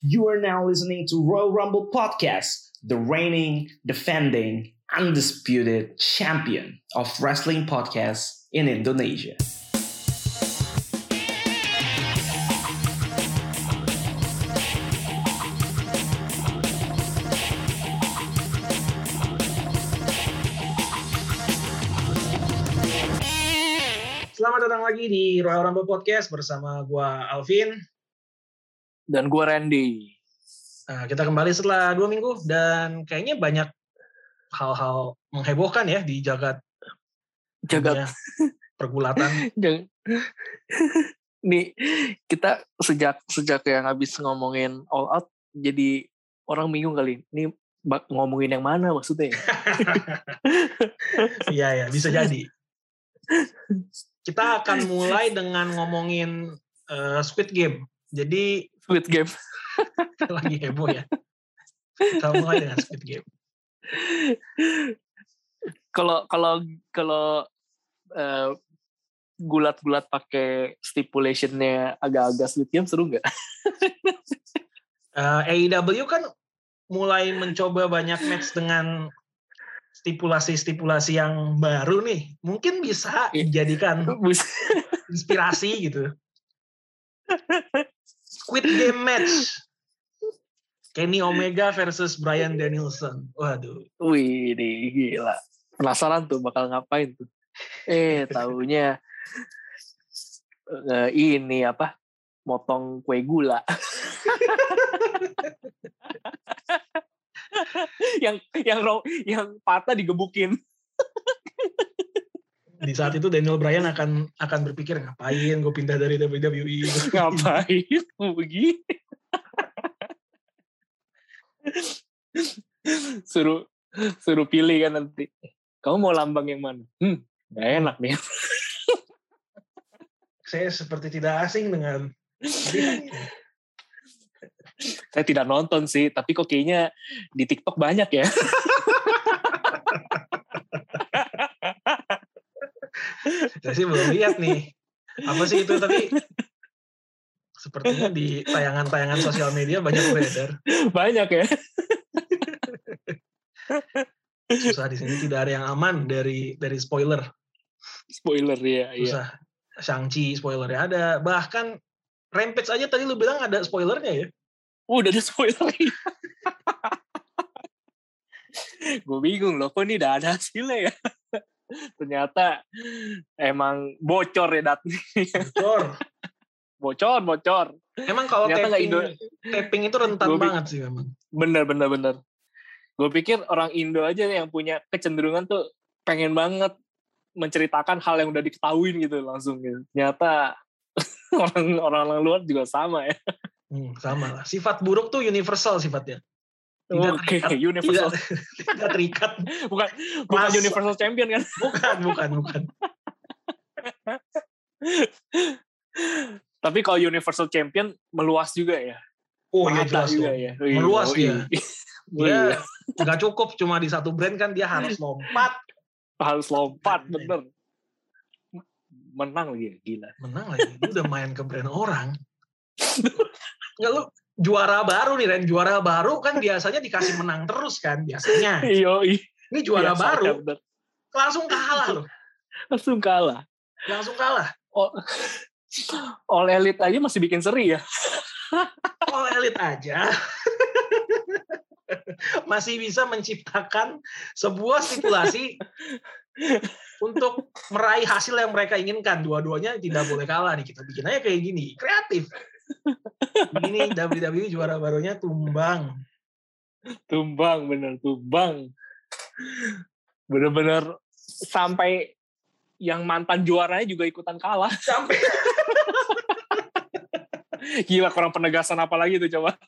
You are now listening to Royal Rumble Podcast, the reigning, defending, undisputed champion of wrestling podcasts in Indonesia. Selamat datang lagi di Royal Rumble Podcast bersama gua Alvin. Dan gue Randy. Nah, kita kembali setelah dua minggu dan kayaknya banyak hal-hal menghebohkan ya di jagat Jagat. pergulatan. Nih, kita sejak sejak yang habis ngomongin all out, jadi orang bingung kali. Ini ngomongin yang mana maksudnya? Iya ya, bisa jadi. Kita akan mulai dengan ngomongin eh, Squid Game. Jadi Squid Game. lagi heboh ya. Kita mulai dengan Squid Game. Kalau kalau kalau eh, gulat-gulat pakai stipulationnya agak-agak Squid Game seru nggak? Eh, AEW kan mulai mencoba banyak match dengan stipulasi-stipulasi yang baru nih. Mungkin bisa Iya. dijadikan inspirasi gitu. Squid Game match. Kenny Omega versus Brian Danielson. Waduh. Wih, nih, gila. Penasaran tuh bakal ngapain tuh. Eh, taunya eh, ini apa? Motong kue gula. yang yang yang patah digebukin. Di saat itu Daniel Bryan akan akan berpikir ngapain gue pindah dari WWE. Ngapain begini? suruh suruh pilih kan nanti. Kamu mau lambang yang mana? Hmm, gak enak nih. Saya seperti tidak asing dengan. Saya tidak nonton sih, tapi kok kayaknya di TikTok banyak ya. Saya sih belum lihat nih. Apa sih itu tapi sepertinya di tayangan-tayangan sosial media banyak beredar. banyak ya. Susah di sini tidak ada yang aman dari dari spoiler. Spoiler ya, iya. Susah. Shang-Chi spoilernya ada. Bahkan Rampage aja tadi lu bilang ada spoilernya ya. Uh, udah ada spoiler. Gue bingung loh, kok ini udah ada hasilnya ya? Ternyata emang bocor ya datanya. Bocor. bocor, bocor. Emang kalau Ternyata taping, Indo- taping itu rentan Gua banget sih memang. Bener, bener, bener. Gue pikir orang Indo aja yang punya kecenderungan tuh pengen banget menceritakan hal yang udah diketahuin gitu langsung gitu. Ternyata orang orang luar juga sama ya. Hmm, sama lah. Sifat buruk tuh universal sifatnya. Tidak Oke, terikat. universal. Tidak, tidak terikat. Bukan bukan Masa- universal champion kan? Bukan, bukan, bukan. Tapi kalau universal champion meluas juga ya. Oh iya jelas juga ya. Iya, Meluas oh, dia. iya. Dia Iya. nggak cukup cuma di satu brand kan dia harus lompat. harus lompat Iya. bener. Menang lagi ya, gila. Menang lagi. Dia udah main ke brand orang. Nggak lu juara baru nih Ren. Juara baru kan biasanya dikasih menang terus kan biasanya. Iyo, Ini juara Biasa baru bener. langsung kalah loh. Langsung kalah. Langsung kalah. Oh, All Elite aja masih bikin seri ya. All Elite aja masih bisa menciptakan sebuah stipulasi untuk meraih hasil yang mereka inginkan. Dua-duanya tidak boleh kalah nih. Kita bikin aja kayak gini. Kreatif. Ini WWE juara barunya tumbang. Tumbang, bener. Tumbang. Bener-bener sampai yang mantan juaranya juga ikutan kalah. Sampai Gila, kurang penegasan apa lagi tuh coba.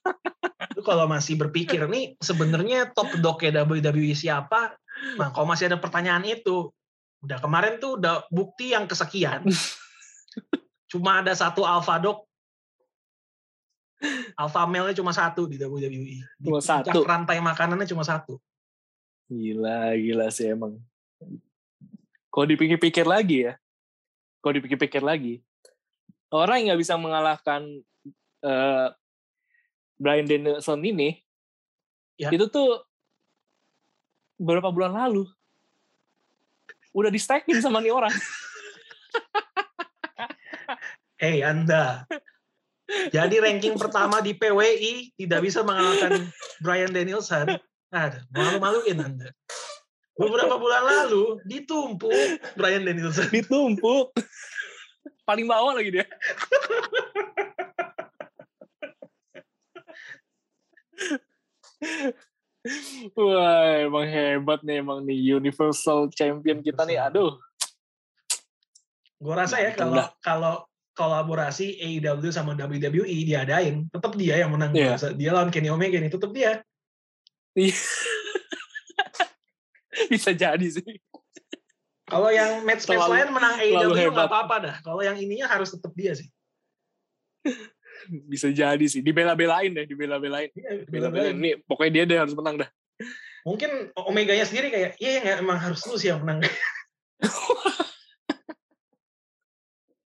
Lu kalau masih berpikir nih sebenarnya top dognya WWE siapa? Nah, kalau masih ada pertanyaan itu, udah kemarin tuh udah bukti yang kesekian. Cuma ada satu alpha dog. Alpha male-nya cuma satu di WWE. Di Cuma satu. rantai makanannya cuma satu. Gila, gila sih emang. Kalau dipikir-pikir lagi ya, kalau dipikir-pikir lagi, orang yang nggak bisa mengalahkan eh, Brian Danielson ini Ya. itu tuh beberapa bulan lalu udah di stacking sama nih orang. Hei Anda, jadi ranking pertama di PWI tidak bisa mengalahkan Brian Danielson. Ada, malu-maluin Anda. Beberapa bulan lalu ditumpuk Brian Danielson. Ditumpuk. Paling bawah lagi dia. Wah, emang hebat nih emang nih Universal Champion kita nih. Aduh, Gue rasa ya Mantap kalau kalau kolaborasi AEW sama WWE diadain, tetap dia yang menang. Iya. Dia lawan Kenny Omega nih, tetap dia. bisa jadi sih. Kalau yang match-match Terlalu- lain menang AEW nggak apa-apa dah. Kalau yang ininya harus tetap dia sih. Bisa jadi sih. Dibela-belain deh, dibela-belain. Iya, Dibela-belain. bela-belain. Nih, pokoknya dia deh harus menang dah. Mungkin Omeganya sendiri kayak, iya ya, emang harus lu sih yang menang.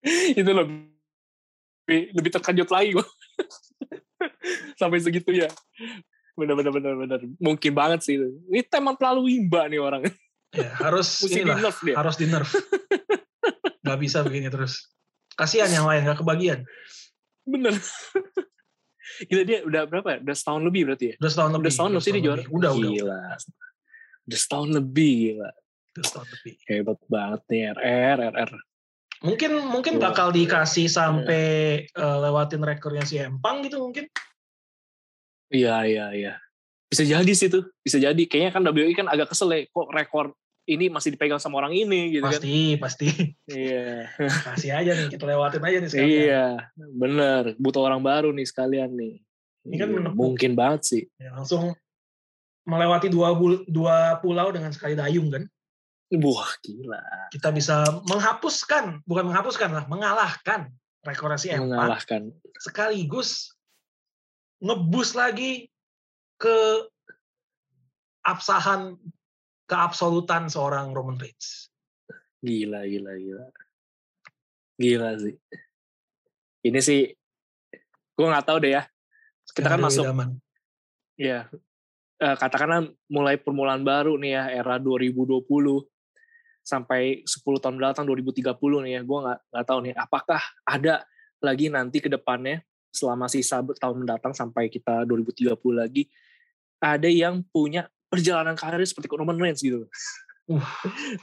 itu lebih lebih terkejut lagi gue sampai segitu ya bener bener bener bener mungkin banget sih itu. ini teman terlalu imba nih orang ya, harus di inilah, nerf dia harus di nerf. Gak bisa begini terus. Kasihan yang lain gak kebagian. bener gila dia udah berapa ya udah setahun lebih berarti ya Udah setahun lebih. udah setahun loh sih dia juara lebih. Udah, udah. gila udah setahun lebih gila Udah setahun lebih. hebat banget nih RR RR Mungkin mungkin Wah. bakal dikasih sampai eh, lewatin rekornya si Empang gitu mungkin. iya iya iya bisa jadi sih tuh bisa jadi kayaknya kan WWE kan agak kesel ya kok rekor ini masih dipegang sama orang ini gitu kan Pasti, pasti. iya Kasih aja nih, kita lewatin aja nih sekalian. Iya, bener. Butuh orang baru nih sekalian nih. Ini kan Iya, menepuk. mungkin banget sih. Ya, langsung melewati dua, dua pulau dengan sekali dayung kan. Wah, gila. Kita bisa menghapuskan, bukan menghapuskan lah, mengalahkan rekor si. Mengalahkan. Sekaligus ngebus lagi ke absahan, keabsolutan seorang Roman Reigns. Gila, gila, gila. Gila sih. Ini sih, gue nggak tahu deh ya. Kita kan masuk, idaman. ya, katakanlah mulai permulaan baru nih ya, era 2020 sampai 10 tahun belakang 2030 nih ya. Gue nggak nggak tahu nih, apakah ada lagi nanti ke depannya selama sisa tahun mendatang sampai kita 2030 lagi ada yang punya perjalanan karir seperti Roman Reigns gitu. Uh.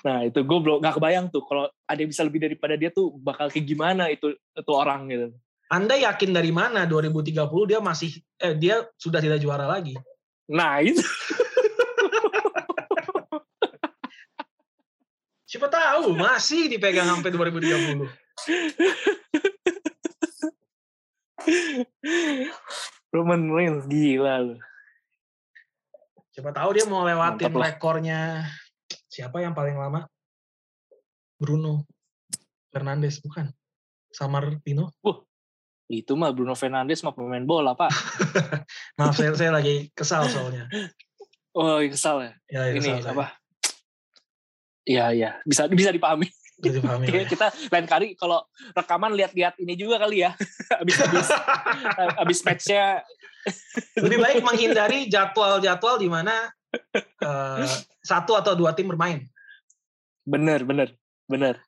Nah itu gue belum nggak kebayang tuh kalau ada yang bisa lebih daripada dia tuh bakal kayak gimana itu itu orang gitu. Anda yakin dari mana 2030 dia masih eh dia sudah tidak juara lagi? Nah itu Siapa tahu masih dipegang sampai 2030. Roman Reigns gila loh. Siapa tahu dia mau lewatin Mantap rekornya siapa yang paling lama? Bruno Fernandes bukan? Samar Pino? Itu mah Bruno Fernandes mah pemain bola pak. Maaf saya, saya lagi kesal soalnya. Oh kesal ya. Ya, ya, Ini kesal saya. apa? Iya iya bisa bisa dipahami. Gitu pahami lah Kayaknya ya. kita lain kali kalau rekaman lihat-lihat ini juga kali ya. abis abis abis matchnya Lebih baik menghindari jadwal-jadwal di mana eh, satu atau dua tim bermain. bener bener bener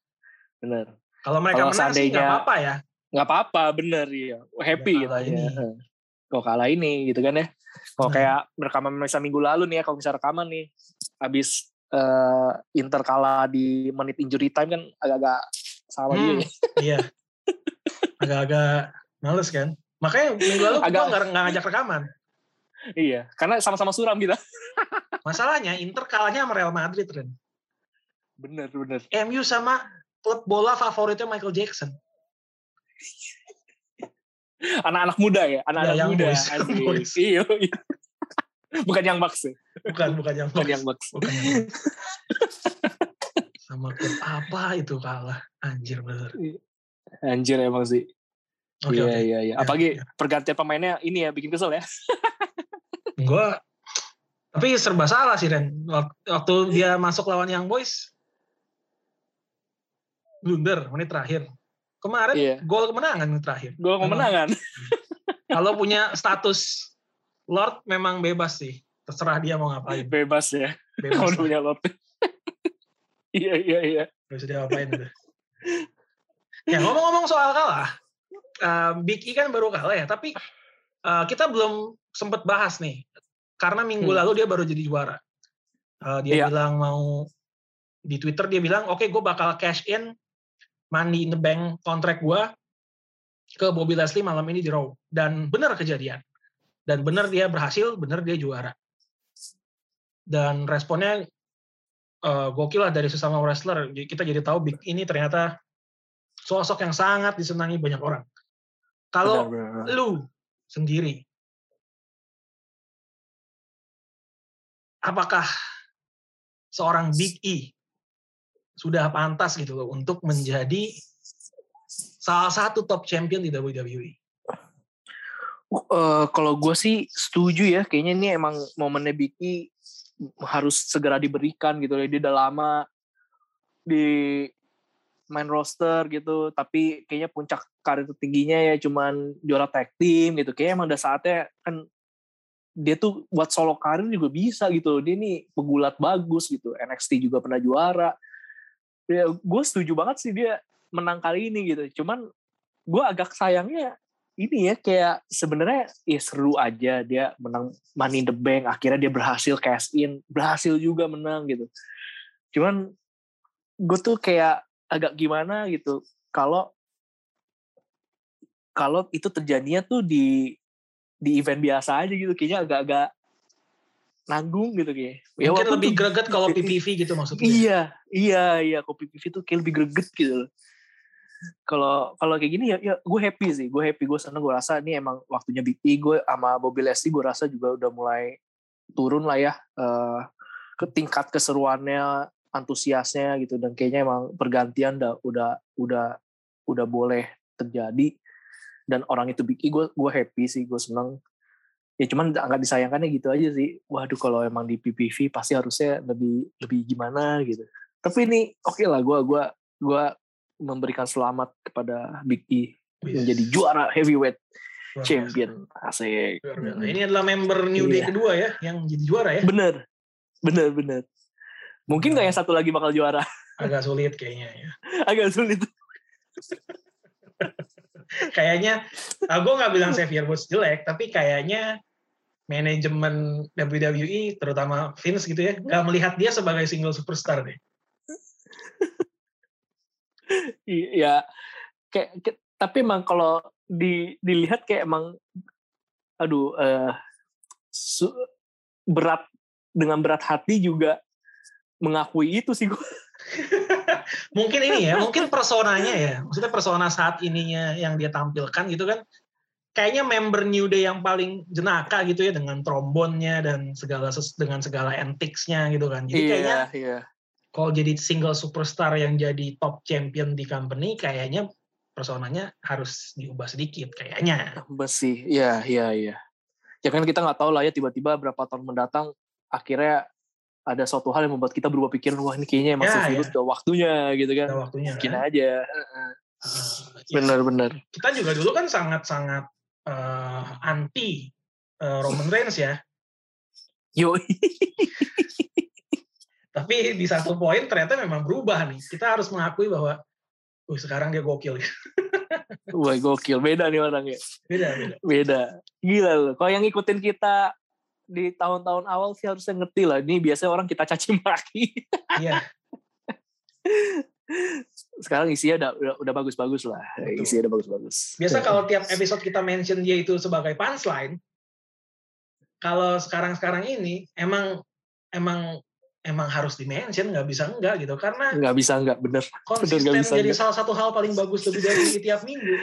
bener. Kalau mereka Kalau menang sih nggak apa-apa ya. nggak apa-apa bener ya happy Udah kalah gitu ya. ini. Kok kalah ini gitu kan ya. Kalau Nah. kayak rekaman misal minggu lalu nih ya kalau bisa rekaman nih habis eh, Inter kalah di menit injury time kan agak-agak sama Hmm. juga ya. Iya. Agak-agak males kan. Makanya minggu lalu Agak- gua nggak ngajak rekaman. Iya, karena sama-sama suram kita. Masalahnya Inter kalahnya sama Real Madrid, Ren. Bener, bener. MU sama klub bola favoritnya Michael Jackson. Anak-anak muda ya, anak-anak Ya, muda. Boys. Boys. Iya, iya. Bukan yang Bucks ya, Bukan, bukan yang bukan yang Bucks. Bukan yang sama klub apa itu kalah. Anjir bener. Anjir emang sih. Oke, iya, oke. iya, iya. Ya, Apalagi ya. pergantian pemainnya ini ya bikin kesel ya. Gua tapi serba salah sih Ren. Wak- Waktu dia masuk lawan Young Boys blunder menit terakhir. Kemarin Iya. gol kemenangan menit terakhir. Gol kemenangan. Kalau punya status Lord memang bebas sih. Terserah dia mau ngapain. Bebas ya. Bebas. Kalau punya Lord. Iya, iya, iya. Gak bisa diapain udah. Ya ngomong-ngomong soal kalah, eh, Big E kan baru kalah ya, tapi eh, kita belum sempat bahas nih, karena minggu Hmm. lalu dia baru jadi juara. Eh, dia Iya. bilang mau di Twitter dia bilang, oke gue bakal cash in money in the bank kontrak gue ke Bobby Leslie malam ini di Raw. Dan benar kejadian. Dan benar dia berhasil, benar dia juara. Dan responnya eh, gokil lah dari sesama wrestler. Kita jadi tahu Big ini ternyata sosok yang sangat disenangi banyak orang. Kalau Benar, benar. lu sendiri, apakah seorang Big E sudah pantas gitu loh untuk menjadi salah satu top champion di WWE? Eh, kalau gue sih setuju ya, kayaknya ini emang momennya Big E harus segera diberikan gitu. Dia udah lama di main roster gitu, tapi kayaknya puncak karir tertingginya ya cuman juara tag team gitu. Kayaknya emang udah saatnya kan dia tuh buat solo karir juga bisa gitu. Dia nih pegulat bagus gitu. NXT juga pernah juara. Ya, gue setuju banget sih dia menang kali ini gitu. Cuman gue agak sayangnya ini ya kayak sebenarnya ya seru aja dia menang Money in the Bank akhirnya dia berhasil cash in berhasil juga menang gitu cuman gue tuh kayak agak gimana gitu kalau kalau itu terjadinya tuh di di event biasa aja gitu kayaknya agak-agak nanggung gitu kayak Ya, Mungkin lebih tuh- greget kalau PPV gitu maksudnya. Iya, iya, iya. Kopi PV tuh kayak lebih greget gitu loh. Kalau kalau kayak gini ya, ya gue happy sih. Gue happy, gue seneng. Gue rasa ini emang waktunya Big E. Gue sama Bobby Leslie gue rasa juga udah mulai turun lah ya eh, ke tingkat keseruannya, antusiasnya gitu. Dan kayaknya emang pergantian udah udah udah udah boleh terjadi. Dan orang itu Big E, gue gue happy sih. Gue seneng. Ya cuman agak disayangkannya gitu aja sih. Waduh kalau emang di PPV pasti harusnya lebih lebih gimana gitu. Tapi ini oke lah gue gua gua memberikan selamat kepada Big E Wih, menjadi juara heavyweight luar champion. Asik. Ini adalah member New Day Iya. kedua ya yang jadi juara ya. Bener. Bener bener. Mungkin nggak yang satu lagi bakal juara. Agak sulit kayaknya ya. Agak sulit. Kayaknya, ah, gue nggak bilang Xavier Woods jelek, tapi kayaknya manajemen WWE, terutama Vince gitu ya, nggak melihat dia sebagai single superstar deh. Iya. Kayak, kayak- tapi emang kalau di, dilihat kayak emang aduh eh, su- berat dengan berat hati juga mengakui itu sih gue. Mungkin ini ya, mungkin personanya ya, maksudnya persona saat ininya yang dia tampilkan gitu kan, kayaknya member New Day yang paling jenaka gitu ya dengan trombonnya dan segala ses- dengan segala antics-nya gitu kan. Jadi kayaknya iya. Kalau jadi single superstar yang jadi top champion di company, kayaknya personanya harus diubah sedikit kayaknya. Besi, iya, iya, iya. Ya kan kita nggak tahu lah ya tiba-tiba berapa tahun mendatang akhirnya ada suatu hal yang membuat kita berubah pikiran wah ini kayaknya emang Ya, Xavier udah waktunya gitu kan. Ada waktunya. Mungkin kan? aja. Uh, ya, Benar-benar. kita juga dulu kan sangat-sangat eh, anti eh, Roman Reigns ya. Yo, Tapi di satu poin ternyata memang berubah nih. Kita harus mengakui bahwa, uh sekarang dia gokil. wah gokil beda nih orangnya. Beda, beda. Beda. Gila loh. Kalau yang ngikutin kita di tahun-tahun awal sih harusnya ngerti lah. Ini biasanya orang kita caci maki. Iya, Sekarang isinya udah udah, udah bagus-bagus lah. Betul. Isinya udah bagus-bagus. biasa kalau tiap episode kita mention dia itu sebagai punchline, kalau sekarang-sekarang ini emang emang emang harus dimention nggak bisa enggak gitu. Karena nggak bisa nggak bener. Konsisten nggak bisa jadi enggak. salah satu hal paling bagus lebih dari tiap minggu.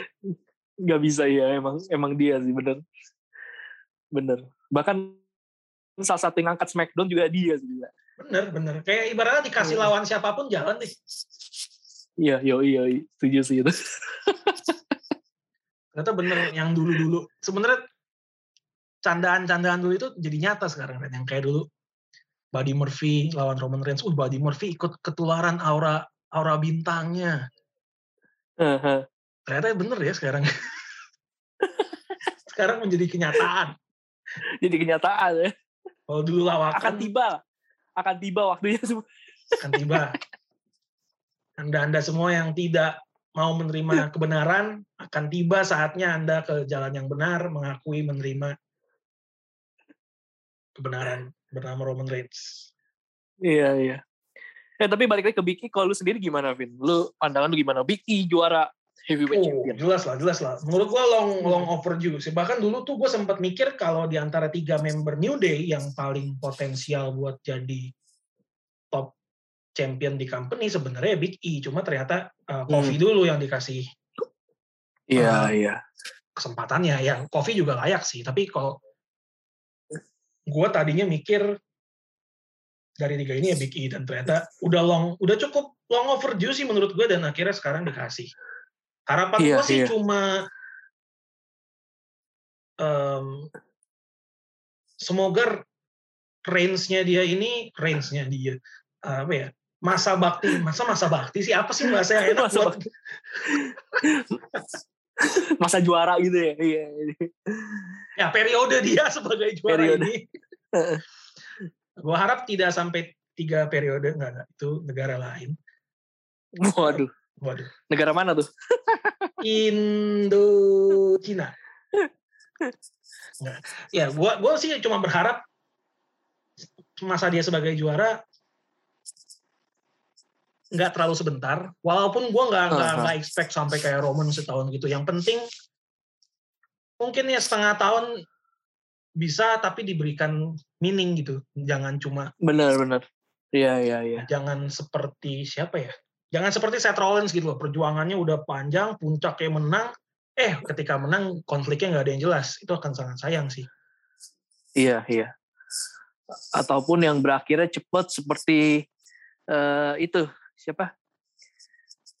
Nggak bisa ya emang emang dia sih bener. Bener. Bahkan salah satu yang ngangkat Smackdown juga dia sih bener bener. Kayak ibaratnya dikasih Iya. lawan siapa pun jalan deh. Iya yo iya iya. setuju sih itu. Ternyata bener yang dulu dulu sebenarnya candaan-candaan dulu itu jadi nyata sekarang Ren. yang kayak dulu Buddy Murphy lawan Roman Reigns uh Buddy Murphy ikut ketularan aura aura bintangnya ternyata bener ya sekarang sekarang menjadi kenyataan. Jadi kenyataan ya. Kalau dulu lawakan Akan tiba. Akan tiba waktunya semua. akan tiba. Anda-anda semua yang tidak mau menerima kebenaran, akan tiba saatnya Anda ke jalan yang benar, mengakui menerima kebenaran bernama Roman Reigns. Iya, iya. Eh, tapi balik lagi ke Big E, kalau lu sendiri gimana, Vin? Lu pandangan lu gimana? Big E juara heavyweight Oh, champion. jelas lah, jelas lah. Menurut gua long Hmm. long overdue sih. Bahkan dulu tuh gue sempat mikir kalau di antara tiga member New Day yang paling potensial buat jadi top champion di company sebenarnya Big E. Cuma ternyata uh, Kofi dulu yang dikasih Iya, Ah. iya. kesempatannya. Yang Kofi juga layak sih. Tapi kalau gue tadinya mikir dari tiga ini ya Big E dan ternyata udah long, udah cukup long overdue sih menurut gue dan akhirnya sekarang dikasih. Harapan Iya, gue sih iya. cuma em, semoga range-nya dia ini range-nya dia apa ya masa bakti masa masa bakti sih apa sih bahasa yang enak Masa buat bakti. Masa juara gitu ya. Iya. ya periode dia sebagai juara Periode. ini. Gua harap tidak sampai tiga periode enggak, enggak itu negara lain. Waduh. Waduh. Negara mana tuh? Indochina. Enggak. Ya, gua gua sih cuma berharap masa dia sebagai juara nggak terlalu sebentar. Walaupun gua nggak nggak Aha. nggak expect sampai kayak Roman setahun gitu. Yang penting mungkin ya setengah tahun bisa tapi diberikan meaning gitu. Jangan cuma Benar, benar. Iya, iya, iya. jangan seperti siapa ya? Jangan seperti Seth Rollins gitu loh. Perjuangannya udah panjang, puncaknya menang. Eh, ketika menang konfliknya nggak ada yang jelas. Itu akan sangat sayang sih. Iya, iya. Ataupun yang berakhirnya cepat seperti eh, itu siapa?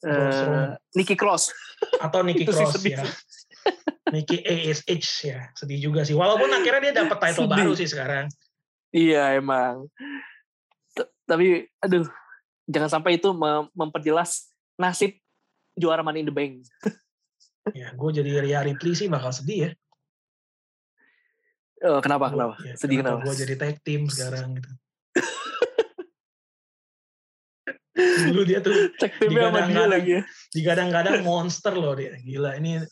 Eh, Nikki Cross. Atau sih Cross sedih ya. Nikki ASH ya. Sedih juga sih. Walaupun akhirnya dia dapat title Sedih. baru sih sekarang. Iya emang. T- Tapi aduh, jangan sampai itu mem- memperjelas nasib juara Money in the Bank. Ya, gue jadi Rhea Ripley sih bakal sedih ya. Eh, kenapa? Kenapa? ya, Sedih kenapa? Gue jadi tag team sekarang gitu. Dulu dia tuh Cek timnya sama dia lagi ya. digadang-gadang monster loh dia. Gila, ini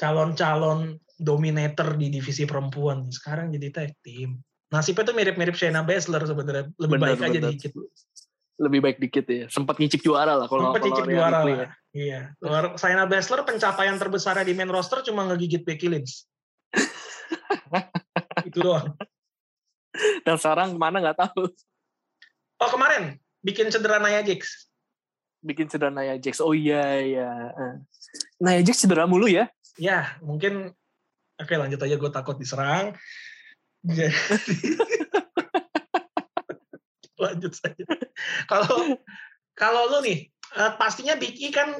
calon-calon dominator di divisi perempuan. Sekarang jadi tag team. Nasibnya tuh mirip-mirip Shayna Baszler sebenarnya. Lebih Benar, baik aja benar. dikit. Lebih baik dikit ya. Sempat nyicip juara lah kalau Sempat Rhea juara lah. ya. Iya. Kalau Shayna Baszler pencapaian terbesarnya di main roster cuma ngegigit Becky Lynch. Itu doang. Dan sekarang ke mana nggak tahu. Oh kemarin bikin cedera Nia Jax. Bikin cedera Nia Jax. Oh iya iya. Eh. Nia Jax cedera mulu ya. Ya mungkin oke lanjut aja gue takut diserang. Jadi- lanjut saja. Kalau kalau lu nih eh, pastinya Big E kan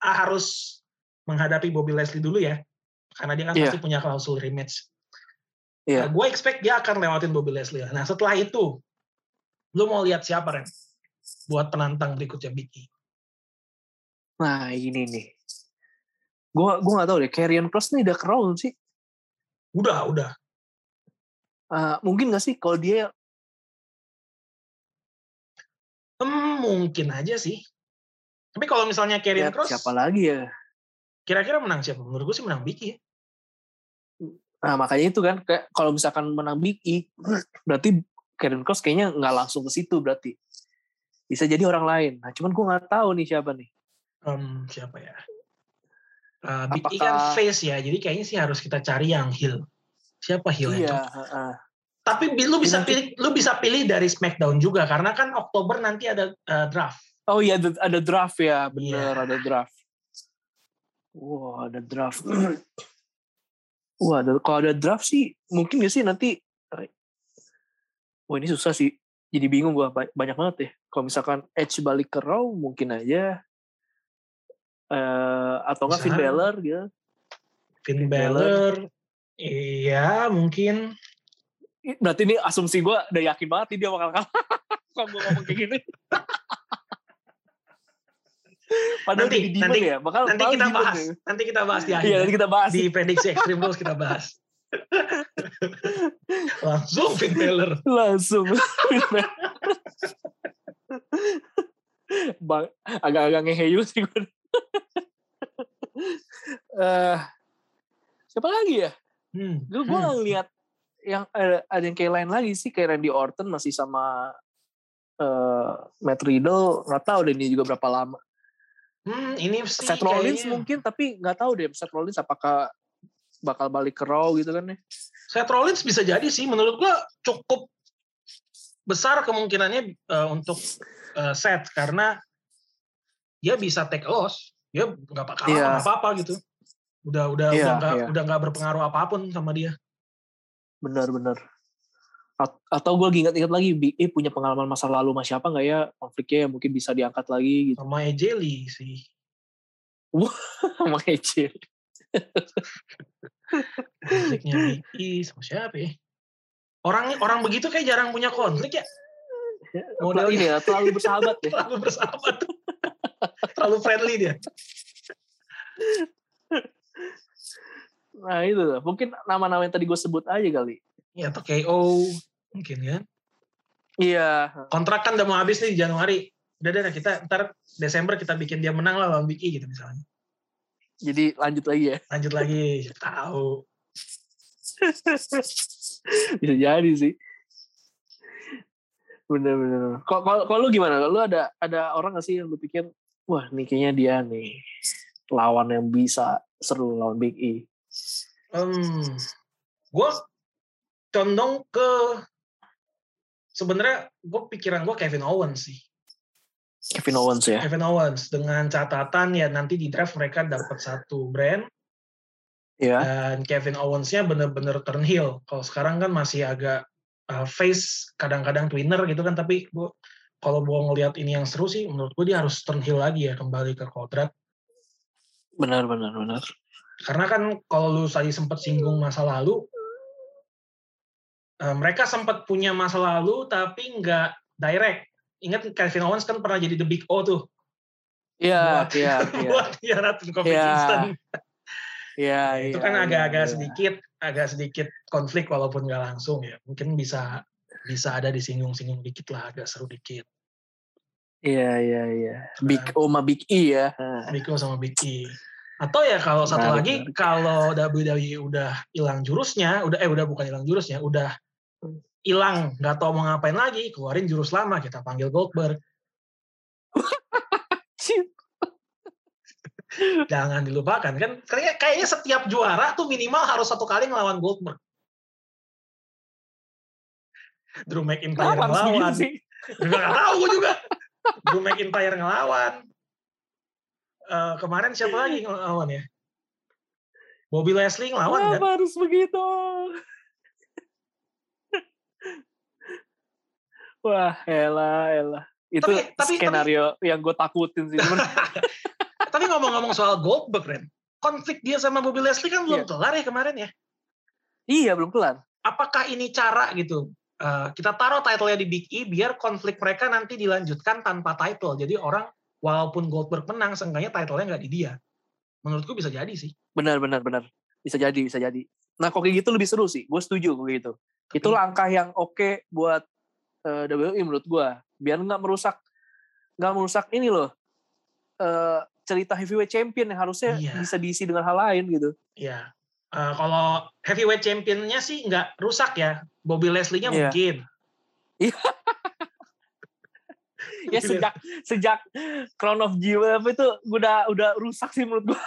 ah, harus menghadapi Bobby Leslie dulu ya. Karena dia kan Iya. pasti punya klausul rematch. Iya. gue expect dia akan lewatin Bobby Leslie. Nah setelah itu, lu mau lihat siapa Ren? Buat penantang berikutnya Big E. Nah ini nih. Gua gua nggak tahu deh. Karrion Cross nih udah crown sih. Udah, udah. Eh, mungkin nggak sih kalau dia Hmm, mungkin aja sih. Tapi kalau misalnya Karrion ya, Cross, siapa lagi ya? kira-kira menang siapa? Menurut gue sih menang Big E. Nah makanya itu kan kayak kalau misalkan menang Big E, berarti Karrion Cross kayaknya nggak langsung ke situ berarti. Bisa jadi orang lain. Nah cuman gue nggak tahu nih siapa nih. Em, siapa ya? Uh, Big E kan Apakah- face ya, jadi kayaknya sih harus kita cari yang heel. Siapa heel itu? Iya. heeh. Tapi bi- lu bisa Nanti- pilih, lu bisa pilih dari SmackDown juga karena kan Oktober nanti ada uh, draft. Oh iya ada, ada draft ya, bener Iya. ada draft. Wah ada draft. Wah ada, kalau ada draft sih mungkin gak sih nanti. eh, Wah ini susah sih. Jadi bingung gua ba- banyak banget ya. Kalau misalkan Edge balik ke Raw mungkin aja. Eh atau nggak Finn. Balor gitu. Finn Finn Balor. Iya, mungkin. Berarti ini asumsi gua udah yakin banget nih dia bakal kalah. Kalau gue ngomong kayak gini. Padahal Nanti- nanti- ya. Bakal Nanti kita bahas. ya. Nanti kita bahas di akhir. Iya ya. nanti kita bahas. Di prediksi Extreme Rules kita bahas. Langsung Finn Balor. Langsung. Bang, agak-agak ngeheyu sih gue. Eh, siapa lagi ya? Hmm. Gue gue hmm. ngeliat yang ada, ada yang kayak lain lagi sih kayak Randy Orton masih sama eh Matt Riddle nggak tahu deh ini juga berapa lama. Hmm, ini sih Seth Rollins kayaknya- mungkin tapi nggak tahu deh Seth Rollins apakah bakal balik ke Raw gitu kan ya. Seth Rollins bisa jadi sih menurut gua cukup besar kemungkinannya eh, untuk eh, Seth karena dia bisa take loss dia nggak apa kalah Iya. apa-apa gitu udah udah Iya, udah nggak iya. udah nggak berpengaruh apa pun sama dia Benar-benar. At- Atau gue ingat-ingat lagi Big E punya pengalaman masa lalu sama siapa nggak ya konfliknya yang mungkin bisa diangkat lagi gitu sama Lee sih sama AJ. Konfliknya E sama siapa ya orang orang begitu kayak jarang punya konflik ya Modal ini ya terlalu bersahabat deh. terlalu bersahabat terlalu friendly dia Nah itu tuh. Mungkin nama-nama yang tadi gue sebut aja kali. ya atau KO mungkin kan Iya. kontrak kan udah mau habis nih di Januari udah deh kita ntar Desember kita bikin dia menang lah lawan Big E gitu misalnya Jadi lanjut lagi ya. lanjut lagi tahu Bisa jadi sih. Bener-bener. Kok kalau lu gimana? Lu ada ada orang gak sih yang lu pikir, wah nih kayaknya dia nih lawan yang bisa seru lawan Big E. hmm, gue condong ke sebenarnya gue pikiran gue Kevin Owens sih Kevin Owens ya. Kevin Owens dengan catatan ya nanti di draft mereka dapat satu brand Iya. dan Kevin Owens-nya bener-bener turn heel. Kalau sekarang kan masih agak uh, face kadang-kadang twinner gitu kan tapi gua kalau gua ngelihat ini yang seru sih menurut gue dia harus turn heel lagi ya kembali ke kodrat Benar benar benar. karena kan kalau lu tadi sempat singgung masa lalu uh, mereka sempat punya masa lalu tapi nggak direct ingat Kevin Owens kan pernah jadi the big O tuh? Iya, iya, iya. buat hianatin Kofi Iya, Kingston. Iya, itu iya, kan iya, agak-agak iya. sedikit agak sedikit konflik walaupun nggak langsung ya. Mungkin bisa bisa ada disinggung-singgung dikit lah agak seru dikit. Iya, iya, iya. Big O sama Big E ya. Nah, Rico sama Big E. Atau ya kalau satu Menarik, lagi kalau WWE udah hilang jurusnya udah eh udah bukan hilang jurusnya udah hilang nggak tahu mau ngapain lagi keluarin jurus lama kita panggil Goldberg. Jangan dilupakan kan kayak kayaknya setiap juara tuh minimal harus satu kali ngelawan Goldberg. Drew McIntyre Kenapa ngelawan. sih? juga nggak tahu gue juga. Drew McIntyre ngelawan. Eh, kemarin siapa lagi ngelawan ya Bobby Leslie ngelawan kan Kenapa harus begitu? Wah, elah, elah. Itu Tapi- tapi- skenario yang gue takutin sih. Tapi ngomong-ngomong soal Goldberg Ren konflik dia sama Bobby Leslie kan belum Iya. kelar ya kemarin ya iya, belum kelar. apakah ini cara gitu eh, kita taruh title-nya di Big E biar konflik mereka nanti dilanjutkan tanpa title jadi orang walaupun Goldberg menang seenggaknya title-nya nggak di dia menurutku bisa jadi sih Benar, benar, benar. Bisa jadi, bisa jadi. Nah, kok kayak gitu lebih seru sih. Gue setuju kok gitu. Itu Tapi- langkah yang oke buat eh, WWE menurut gue. Biar nggak merusak, nggak merusak ini loh. eh, cerita heavyweight champion yang harusnya Iya. bisa diisi dengan hal lain gitu. ya Eh, kalau heavyweight championnya sih nggak rusak ya Bobby Leslie-nya Iya. mungkin ya sejak sejak Crown of Jewel itu udah udah rusak sih menurut gua.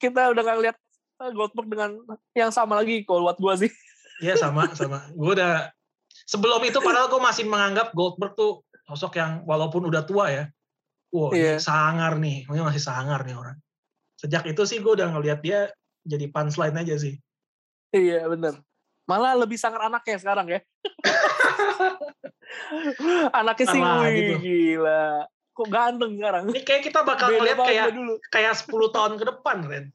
Kita udah gak ngeliat Goldberg dengan yang sama lagi kalau buat gua sih. Iya sama sama. Gue udah sebelum itu padahal gue masih menganggap Goldberg tuh sosok yang walaupun udah tua ya, wow ini Iya. sangar nih, ini masih sangar nih orang. Sejak itu sih gue udah ngelihat dia jadi punchline aja sih. Iya bener. Malah lebih sangar anaknya sekarang ya. anaknya sih gitu. gila. Kok ganteng sekarang. Ini kayak kita bakal ngeliat kayak kayak 10 tahun ke depan, Ren.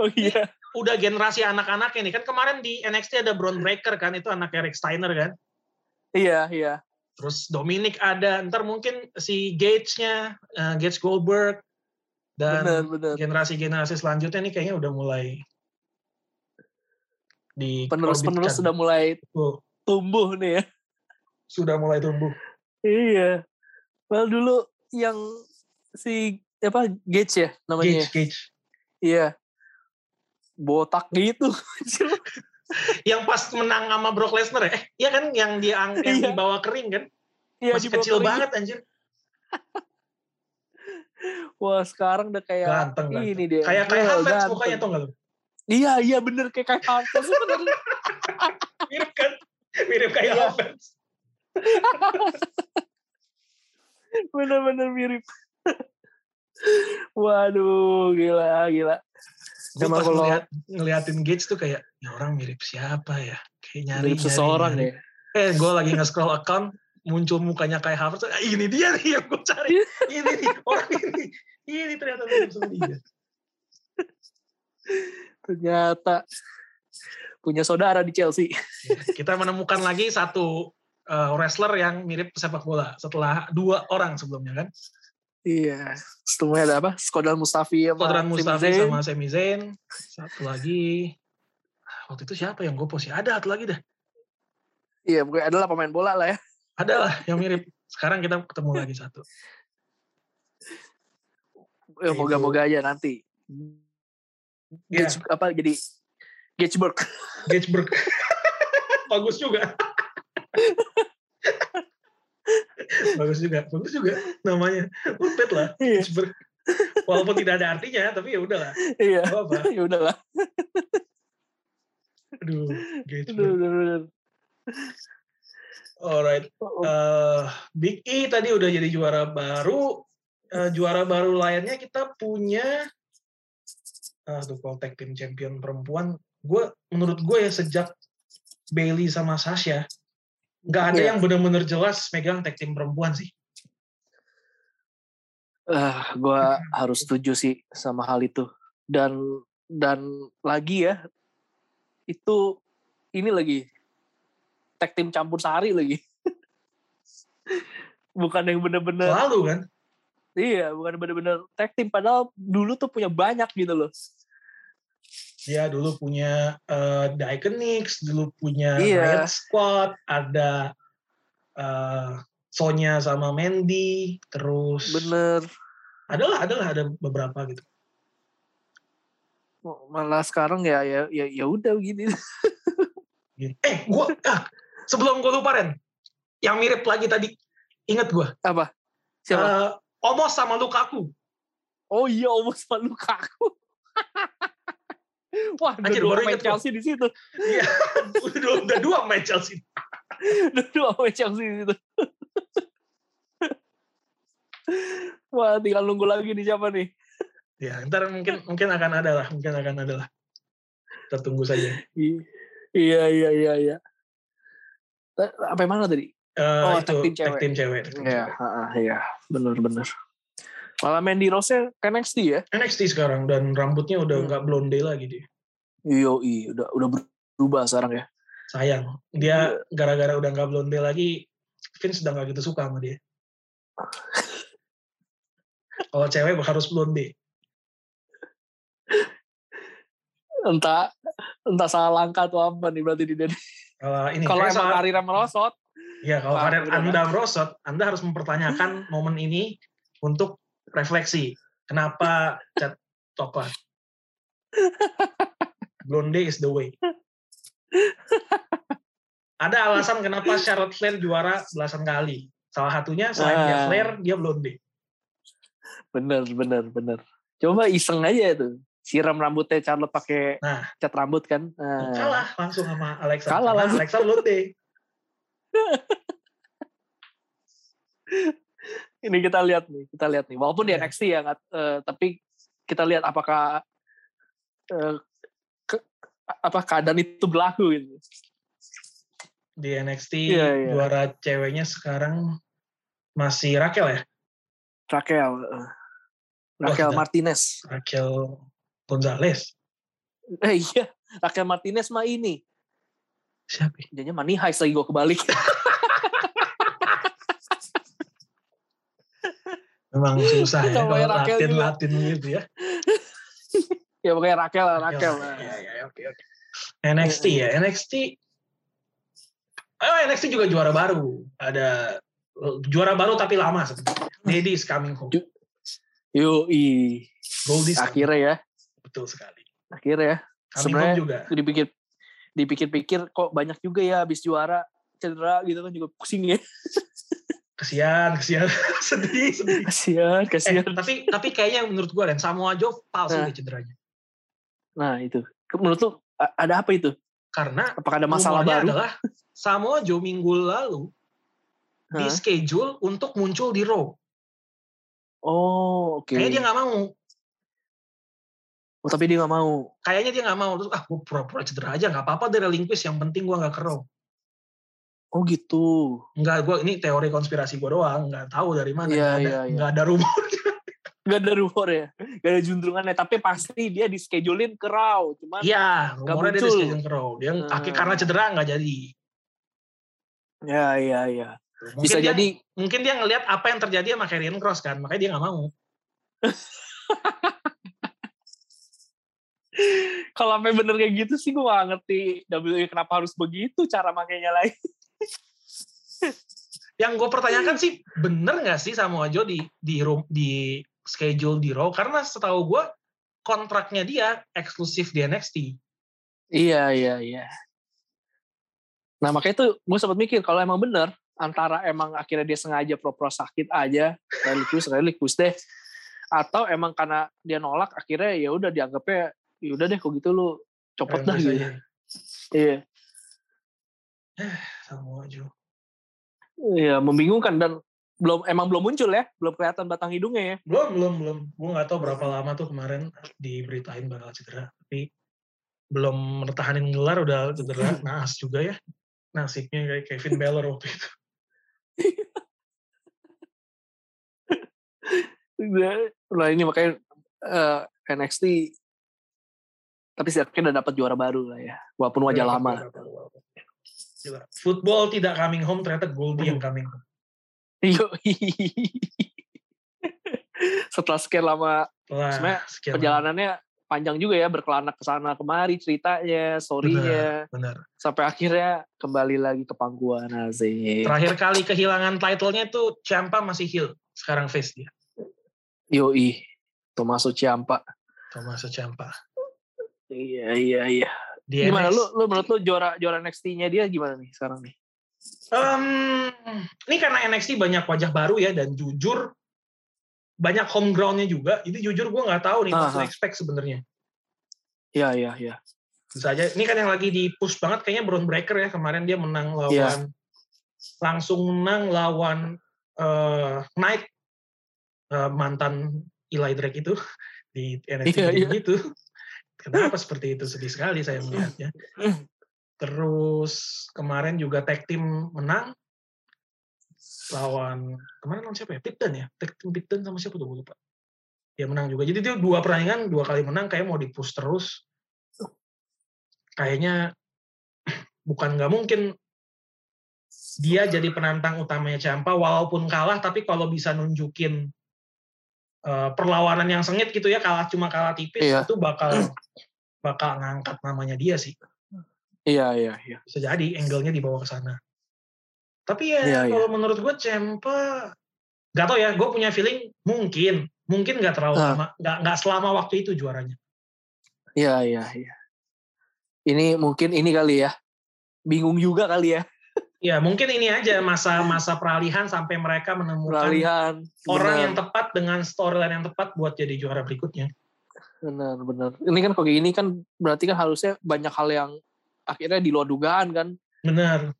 Oh iya. Udah generasi anak-anak ini kan kemarin di NXT ada Braun Breaker kan itu anak Eric Steiner kan. Iya, iya. Terus Dominic ada, ntar mungkin si Gage-nya, eh, Gage Goldberg, Dan generasi-generasi selanjutnya nih kayaknya udah mulai di penerus-penerus sudah mulai tumbuh nih ya sudah mulai tumbuh. iya well dulu yang si apa Gage ya namanya Gage, Gage. iya botak gitu Yang pas menang sama Brock Lesnar ya? Eh, iya kan yang dia ang- yang Iya. dibawa kering kan? Iya, Masih kecil Brooklyn. banget anjir. wah sekarang udah kayak Ganteng, ganteng. ini dia Kayak kayak Havertz mukanya tuh enggak lu? iya iya bener kayak kayak Havertz bener Mirip kan? Mirip kayak Iya. Havertz. bener-bener mirip waduh gila gila Gue pas kalau- ngeliat, ngeliatin Gage tuh kayak, ya orang mirip siapa ya? Kayak nyari, mirip nyari, seseorang nyari. ya Eh, gue lagi nge-scroll account, muncul mukanya kayak Havertz. Ah, ini dia nih yang gue cari. ini nih, orang ini. Ini ternyata mirip sama dia. ternyata punya saudara di Chelsea Ya, Kita menemukan lagi satu uh, wrestler yang mirip sepak bola setelah dua orang sebelumnya kan. Iya setelahnya ada apa Skodran Mustafi sama Kodran Sami Mustafi Zayn. sama Zayn. Satu lagi. Waktu itu siapa yang gue post? Ya, Ada satu lagi dah. iya pokoknya adalah pemain bola lah ya Ada lah yang mirip. Sekarang kita ketemu lagi satu. Ya, moga-moga aja nanti Ya, Gage, apa jadi Gageberg Gageberg. Bagus juga. Bagus juga. Bagus juga namanya. Upet lah. iya. Walaupun tidak ada artinya, tapi ya udahlah. iya Gak apa-apa. ya udahlah Aduh, Aduh, Gageberg. aduh, aduh. Alright. Eh, Big E tadi udah jadi juara baru. Eh, juara baru lainnya kita punya aduh kalau tag team champion perempuan, gue menurut gue ya sejak Bailey sama Sasha nggak ada Iya. yang benar-benar jelas megang tag team perempuan sih. Ah, gue harus setuju sih sama hal itu. Dan dan lagi ya, itu ini lagi tag tim campur sari lagi. bukan yang bener-bener, Selalu kan. iya, bukan bener-bener tag tim. Padahal dulu tuh punya banyak gitu loh. Dia dulu punya eh, The Iconics, dulu punya Iya. Riot Squad, ada eh, Sonya sama Mandy, terus Bener. adalah adalah ada beberapa gitu. Malah sekarang ya ya ya ya udah gini. Eh, gua ah, sebelum gua lupa Ren, yang mirip lagi tadi, inget gua. Apa? Siapa? Eh, Omos sama Lukaku. oh iya, almost sama Lukaku. Wah, udah Anjir, dua baru main inget. Chelsea di situ. Iya, udah, dua- udah dua main Chelsea. Udah dua main Chelsea di situ. Wah, tinggal nunggu lagi nih siapa nih. Ya, ntar mungkin mungkin akan ada lah, mungkin akan ada lah. Kita tunggu saja. Iya, iya, iya, iya. Ta- Apa yang mana tadi? Eh, Oh, itu tag team cewek. tag team cewek. Iya, iya, bener-bener. Malah Mandy Rose ke NXT ya? NXT sekarang dan rambutnya udah Hmm. nggak blonde lagi dia. Iya, iya, udah udah berubah sekarang ya. Sayang, dia gara-gara udah nggak blonde lagi, Vince udah nggak gitu suka sama dia. Kalau cewek harus blonde. Entah entah salah langkah atau apa nih berarti di Denny. Kalau ini Kalau emang salah- karirnya merosot, Ya, kalau karir Anda merosot, Anda harus mempertanyakan momen ini untuk refleksi. Kenapa cat coklat? Blonde is the way. Ada alasan kenapa Charlotte Flair juara belasan kali. Salah satunya selain dia Ah. Flair, dia blonde. bener, bener, bener. Coba iseng aja itu. Siram rambutnya Charlotte pakai Nah. cat rambut kan. Nah, Kalah langsung sama Alexa. Kalah langsung. Alexa blonde. ini kita lihat nih, kita lihat nih. Walaupun di Iya. NXT ya, eh, tapi kita lihat apakah eh, ke- apa keadaan itu berlaku gitu. Di NXT Iya, iya. juara ceweknya sekarang masih Raquel ya? Raquel, eh, Raquel tidak. Martinez. Raquel Gonzalez. Eh iya, Raquel Martinez mah ini. Siapa? ya? Jadinya money heist lagi gue kebalik. Memang susah ya kalau Raquel Latin gitu ya. ya pokoknya Raquel lah, Raquel lah. Ya, ya, oke oke. NXT ya, NXT. Oh, NXT juga juara baru. Ada juara baru tapi lama sebenarnya. Daddy is coming home. Yoi. Goldie Akhirnya ya. Betul sekali. akhirnya ya. Sebenarnya juga. dipikir dipikir-pikir kok banyak juga ya habis juara cedera gitu kan juga pusing ya. Kesian, kesian. sedih, sedih. Kasihan, Eh, kasihan. tapi tapi kayaknya menurut gue dan Samoa Joe palsu Nah. deh cederanya. Nah, itu. Menurut lu ada apa itu? Karena Apakah ada masalah baru? adalah Samoa Joe minggu lalu di Hah? schedule untuk muncul di Raw. Oh, oke. Kayaknya dia nggak mau. Oh, tapi dia nggak mau. Kayaknya dia nggak mau. Terus ah gue pura-pura cedera aja nggak apa-apa dari relinquish. Yang penting gue nggak ke Raw. Oh gitu. Nggak, gue ini teori konspirasi gue doang. Nggak tahu dari mana. Iya, iya, iya. nggak ada rumor. Gak ada rumor ya. Gak ada juntrungannya. Tapi pasti dia di schedulein ke Raw. Cuman Iya, rumornya dia di muncul. schedule ke Raw. Dia Hmm. akhir karena cedera nggak jadi. ya iya iya. Mungkin Bisa dia, jadi Mungkin dia ngelihat apa yang terjadi sama Karrion Cross kan. Makanya dia nggak mau. kalau sampai bener kayak gitu sih gue gak ngerti WWE kenapa harus begitu cara makainya lain. Yang gue pertanyakan sih bener nggak sih Samoa Joe di di room- di schedule di Raw? Karena setahu gue kontraknya dia eksklusif di NXT. Iya iya iya. Nah makanya tuh gue sempat mikir kalau emang bener antara emang akhirnya dia sengaja pro-pro sakit aja relikus relikus deh atau emang karena dia nolak akhirnya ya udah dianggapnya ya udah deh kok gitu lu copot dah gitu. aja. Iya. Samoa Joe. Iya membingungkan dan belum emang belum muncul ya belum kelihatan batang hidungnya ya. Belum, belum, belum. Gue nggak tahu berapa lama tuh kemarin diberitain bakal cedera. Tapi belum mertahanin gelar udah cedera. Naas juga ya. Nasibnya kayak Kevin Baylor waktu itu. Nah ini makanya eh, NXT tapi setidaknya udah dapat juara baru lah ya walaupun wajah lama. Gila. Football tidak coming home, ternyata Goldie yang coming home. Yo. Setelah sekian lama Setelah Sebenarnya sekian perjalanannya panjang juga ya berkelana ke sana kemari ceritanya, story-nya Benar. sampai akhirnya kembali lagi ke pangkuan Asik. Terakhir kali kehilangan title-nya itu Ciampa masih heel. Sekarang face dia. Yoi. Tommaso Ciampa. Tommaso Ciampa. Iya iya iya. Di Gimana NXT. lu lu menurut lu juara juara NXT-nya dia gimana nih sekarang nih? Em, ini karena NXT banyak wajah baru ya dan jujur banyak home ground-nya juga. Jadi jujur gue nggak tahu nih what to Aha. expect sebenarnya. Iya iya iya. Bisa aja. Ini kan yang lagi di push banget kayaknya Brown Breaker ya kemarin dia menang lawan Iya. langsung menang lawan eh, Knight eh, mantan Eli Drake itu di NXT Iya, jadi iya. Kenapa seperti itu sedih sekali saya melihatnya. Terus kemarin juga tag team menang lawan kemarin lawan siapa ya? Pitten ya? Tag team Pitten sama siapa tuh gue lupa. Dia menang juga. Jadi dia dua pertandingan dua kali menang kayak mau di-push terus. Kayaknya bukan nggak mungkin dia jadi penantang utamanya Ciampa walaupun kalah tapi kalau bisa nunjukin eh, perlawanan yang sengit gitu ya kalah cuma kalah tipis Iya. itu bakal bakal ngangkat namanya dia sih Iya iya iya. bisa jadi angle-nya dibawa ke sana. Tapi ya Iya, kalau menurut gue Ciampa nggak tau ya, gue punya feeling mungkin mungkin nggak terlalu Ah. lama, nggak nggak selama waktu itu juaranya. Iya iya iya. Ini mungkin ini kali ya. Bingung juga kali ya. Ya mungkin ini aja masa-masa peralihan sampai mereka menemukan Peralihan. orang benar. yang tepat dengan storyline yang tepat buat jadi juara berikutnya. Benar, benar. Ini kan kok kayak gini kan berarti kan harusnya banyak hal yang akhirnya di luar dugaan kan. Benar,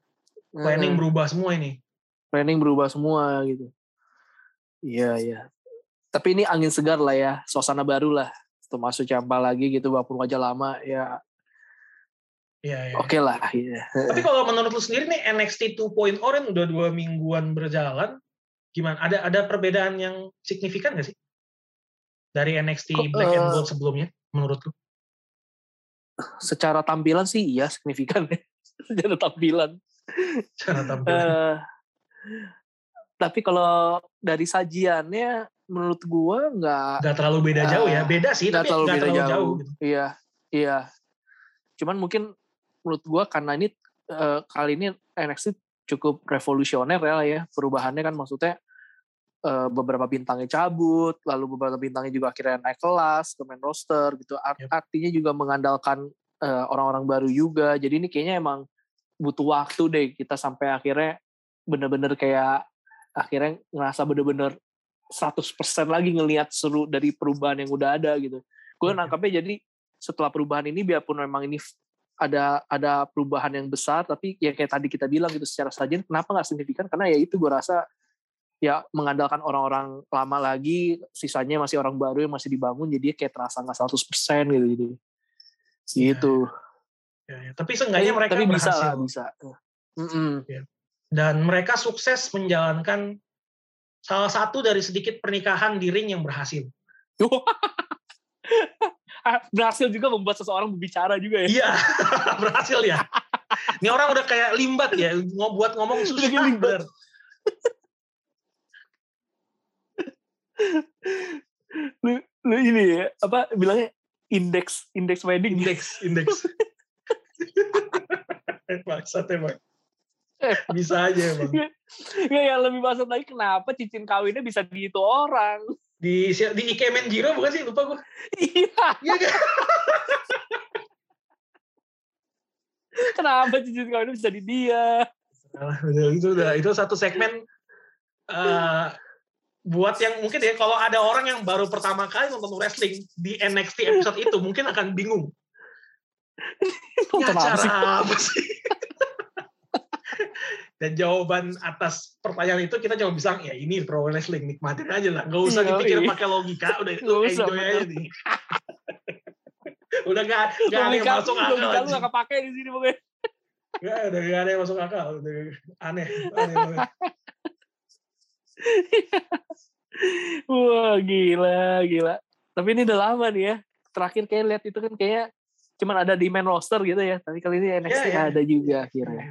planning Heeh. berubah semua ini. planning berubah semua gitu. Iya, iya. Tapi ini angin segar lah ya, suasana baru lah. Tuh masuk Ciampa lagi gitu walaupun wajah lama ya Iya, iya. oke lah. Iya. Tapi kalau menurut lu sendiri nih NXT 2.0 kan udah dua mingguan berjalan, gimana? Ada ada perbedaan yang signifikan nggak sih dari NXT Kok, Black and eh, Gold sebelumnya menurut lu? Secara tampilan sih iya signifikan ya. Secara tampilan. Cara tampilan. Eh, tapi kalau dari sajiannya menurut gue nggak nggak terlalu beda Ah, jauh ya. Beda sih, nggak tapi terlalu beda terlalu jauh. jauh. gitu. Iya, iya. Cuman mungkin menurut gua karena ini eh, kali ini NXT cukup revolusioner ya, ya. Perubahannya kan maksudnya eh, beberapa bintangnya cabut, lalu beberapa bintangnya juga akhirnya naik kelas ke main roster gitu. Art- Yep. Artinya juga mengandalkan eh, orang-orang baru juga. Jadi ini kayaknya emang butuh waktu deh kita sampai akhirnya bener-bener kayak akhirnya ngerasa bener-bener 100% lagi ngelihat seru dari perubahan yang udah ada gitu. Gue Oke. nangkapnya jadi setelah perubahan ini biarpun memang ini ada ada perubahan yang besar tapi ya kayak tadi kita bilang gitu secara sajian kenapa nggak signifikan karena ya itu gue rasa ya mengandalkan orang-orang lama lagi sisanya masih orang baru yang masih dibangun jadi kayak terasa nggak 100% gitu gitu gitu Ya, ya. Tapi seenggaknya mereka tapi bisa berhasil. lah bisa Mm-mm. Dan mereka sukses menjalankan salah satu dari sedikit pernikahan di ring yang berhasil. Ah, berhasil juga membuat seseorang berbicara juga ya Iya, berhasil ya. Ini orang udah kayak limbat ya, mau buat ngomong susah. Udah limbat. lu, lu ini ya apa bilangnya indeks indeks wedding Indeks, indeks. Maksud emang. Bisa aja emang. ya yang lebih maksud lagi kenapa cincin kawinnya bisa di itu orang Di di Ikemen Jiro bukan sih? Lupa gue. iya Iya kan? kenapa cincin kawinnya bisa di dia Salah, itu udah itu satu segmen eh, buat yang mungkin ya kalau ada orang yang baru pertama kali nonton wrestling di NXT episode itu mungkin akan bingung. Ya Nonton apa sih? Dan jawaban atas pertanyaan itu kita cuma bisa ya ini pro wrestling nikmatin aja lah, nggak usah Iya, dipikir iya. pakai logika, udah itu enjoy aja nih. udah nggak nggak ada yang masuk akal. logika lu gak kepake di sini pokoknya Nggak ada nggak ada yang masuk akal. Udah Aneh, aneh banget. wah gila gila tapi ini udah lama nih ya terakhir kayak lihat itu kan kayak cuman ada di main roster gitu ya tapi kali ini NXT Iya, iya. ada juga akhirnya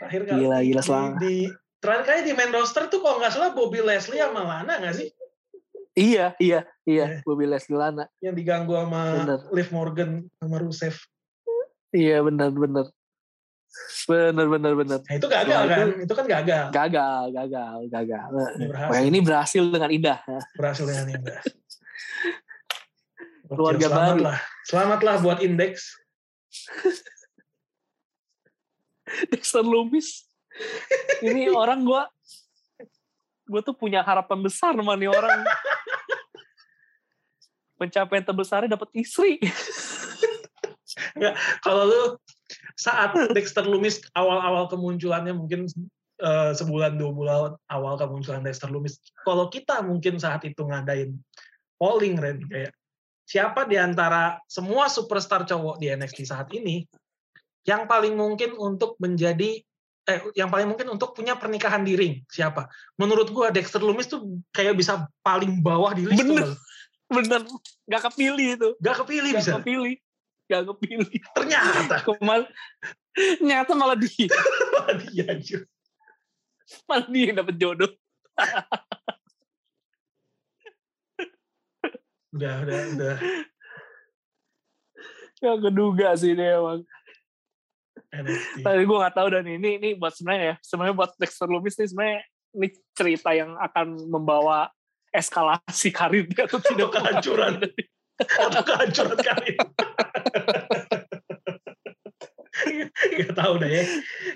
Terakhir kali Gila, gila, di, selama. di terakhir kali di main roster tuh kalau nggak salah Bobby Leslie sama Lana nggak sih iya iya iya Iya. Bobby Leslie Lana yang diganggu sama Bener. Liv Morgan sama Rusev. iya benar benar benar benar benar Nah, itu gagal kan? Itu kan gagal. gagal gagal gagal Berhasil. Wah, yang ini berhasil dengan indah Berhasil dengan indah. Keluarga selamat baru. lah. Selamatlah buat indeks. Dexter Lumis ini orang gua gua tuh punya harapan besar sama nih orang pencapaian terbesarnya dapat istri Kalau lu saat Dexter Lumis awal-awal kemunculannya mungkin eh, sebulan dua bulan awal kemunculan Dexter Lumis. Kalau kita mungkin saat itu ngadain polling Ren kayak siapa di antara semua superstar cowok di NXT saat ini yang paling mungkin untuk menjadi eh yang paling mungkin untuk punya pernikahan di ring siapa? Menurut gua Dexter Lumis tuh kayak bisa paling bawah di list tuh, Bener. Bang. bener nggak kepilih itu Gak kepilih nggak bisa. kepilih nggak kepilih Ternyata Kemal nyata malah dia dia anjir. malah dia yang dapet jodoh Udah, udah, udah. Gak keduga sih dia emang NXT. tapi gue nggak tahu dan ini ini buat sebenarnya ya sebenarnya buat Dexter Lumis nih sebenarnya ini cerita yang akan membawa eskalasi karir dia atau tidak kehancuran. atau kehancuran karir. Gak tahu deh ya.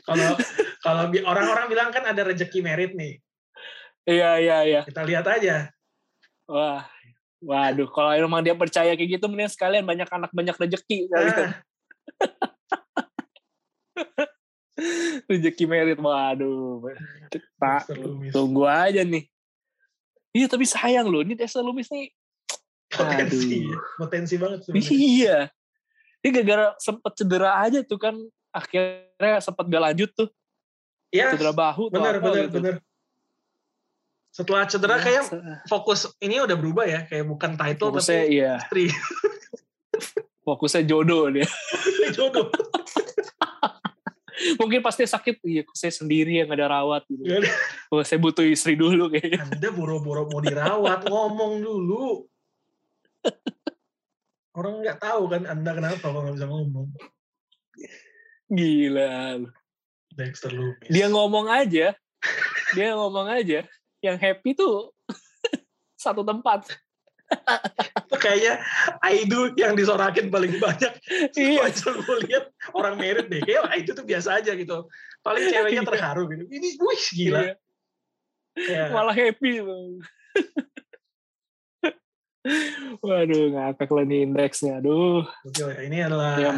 Kalau kalau orang-orang bilang kan ada rezeki merit nih. iya iya iya Kita lihat aja. wah waduh kalau emang dia percaya kayak gitu mending sekalian banyak anak banyak rezeki Nah, rezeki merit waduh Lumis. tunggu aja nih iya tapi sayang loh ini Dexter Lumis nih Potensi, Aduh. potensi banget sebenarnya. iya ini gara-gara sempet cedera aja tuh kan akhirnya sempet gak lanjut tuh Ya, cedera bahu tuh benar, apa benar, gitu. benar. Setelah cedera Ya, kayak fokus ini udah berubah ya, kayak bukan title fokusnya tapi iya istri. fokusnya jodoh dia jodoh. mungkin pasti sakit iya kok saya sendiri yang ada rawat gitu. Oh, saya butuh istri dulu kayaknya. Anda boro-boro mau dirawat, ngomong dulu. Orang nggak tahu kan Anda kenapa kalau nggak bisa ngomong. Gila. Dexter Lumis. Dia ngomong aja. Dia ngomong aja. Yang happy tuh satu tempat. Itu kayaknya Aidu yang disorakin paling banyak. Iya. Gue lihat orang merit deh. Kayak Aidu tuh biasa aja gitu. Paling ceweknya Iya. terharu gitu. Ini wih gila. Iya. Kayak, Malah happy. tuh. Waduh, ngakak lah nih indeksnya. Aduh. Ini adalah Ya,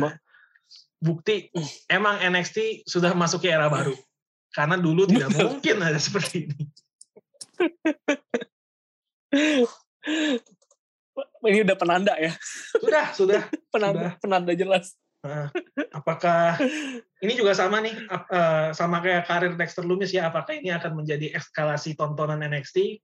bukti emang NXT sudah masuk ke era baru. Karena dulu tidak mungkin ada seperti ini. Ini udah penanda ya. Sudah, sudah. Penanda, penanda jelas. Nah, apakah ini juga sama nih eh, sama kayak karir Dexter Lumis ya apakah ini akan menjadi eskalasi tontonan NXT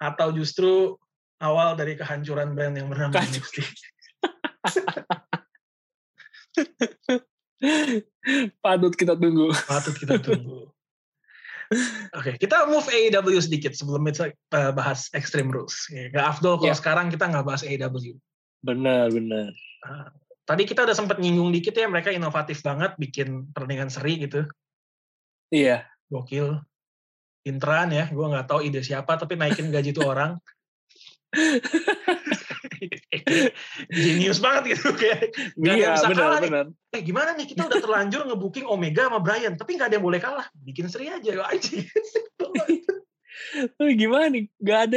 atau justru awal dari kehancuran brand yang bernama Kan. NXT Patut kita tunggu. patut kita tunggu Oke, kita move AEW sedikit sebelum kita eh, bahas Extreme Rules. Ya, Gak afdol kalau Ya. sekarang kita nggak bahas AEW. Benar, benar. Tadi kita udah sempat nyinggung dikit ya, mereka inovatif banget bikin pertandingan seri gitu. Iya. gokil pinteran ya gue nggak tahu ide siapa tapi naikin gaji tuh orang genius banget gitu kayak Nggak ada yang Iya, bisa benar, kalah nih. benar. eh gimana nih kita udah terlanjur ngebooking Omega sama Brian tapi nggak ada yang boleh kalah bikin seri aja aja Tapi gimana nih? Gak ada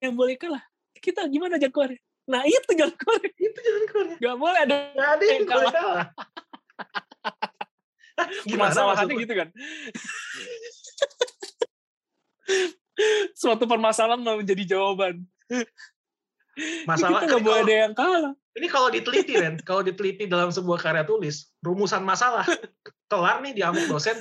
yang boleh kalah. Kita gimana jagoannya? Nah itu jagoannya. itu jalan keluarnya Gak boleh ada ada yang Yang boleh kalah gimana maksudnya? gitu kan. Suatu permasalahan mau menjadi jawaban. Masalah kita gak boleh kalau, ada yang kalah. ini kalau diteliti Ren kalau diteliti dalam sebuah karya tulis rumusan masalah kelar nih di amuk dosen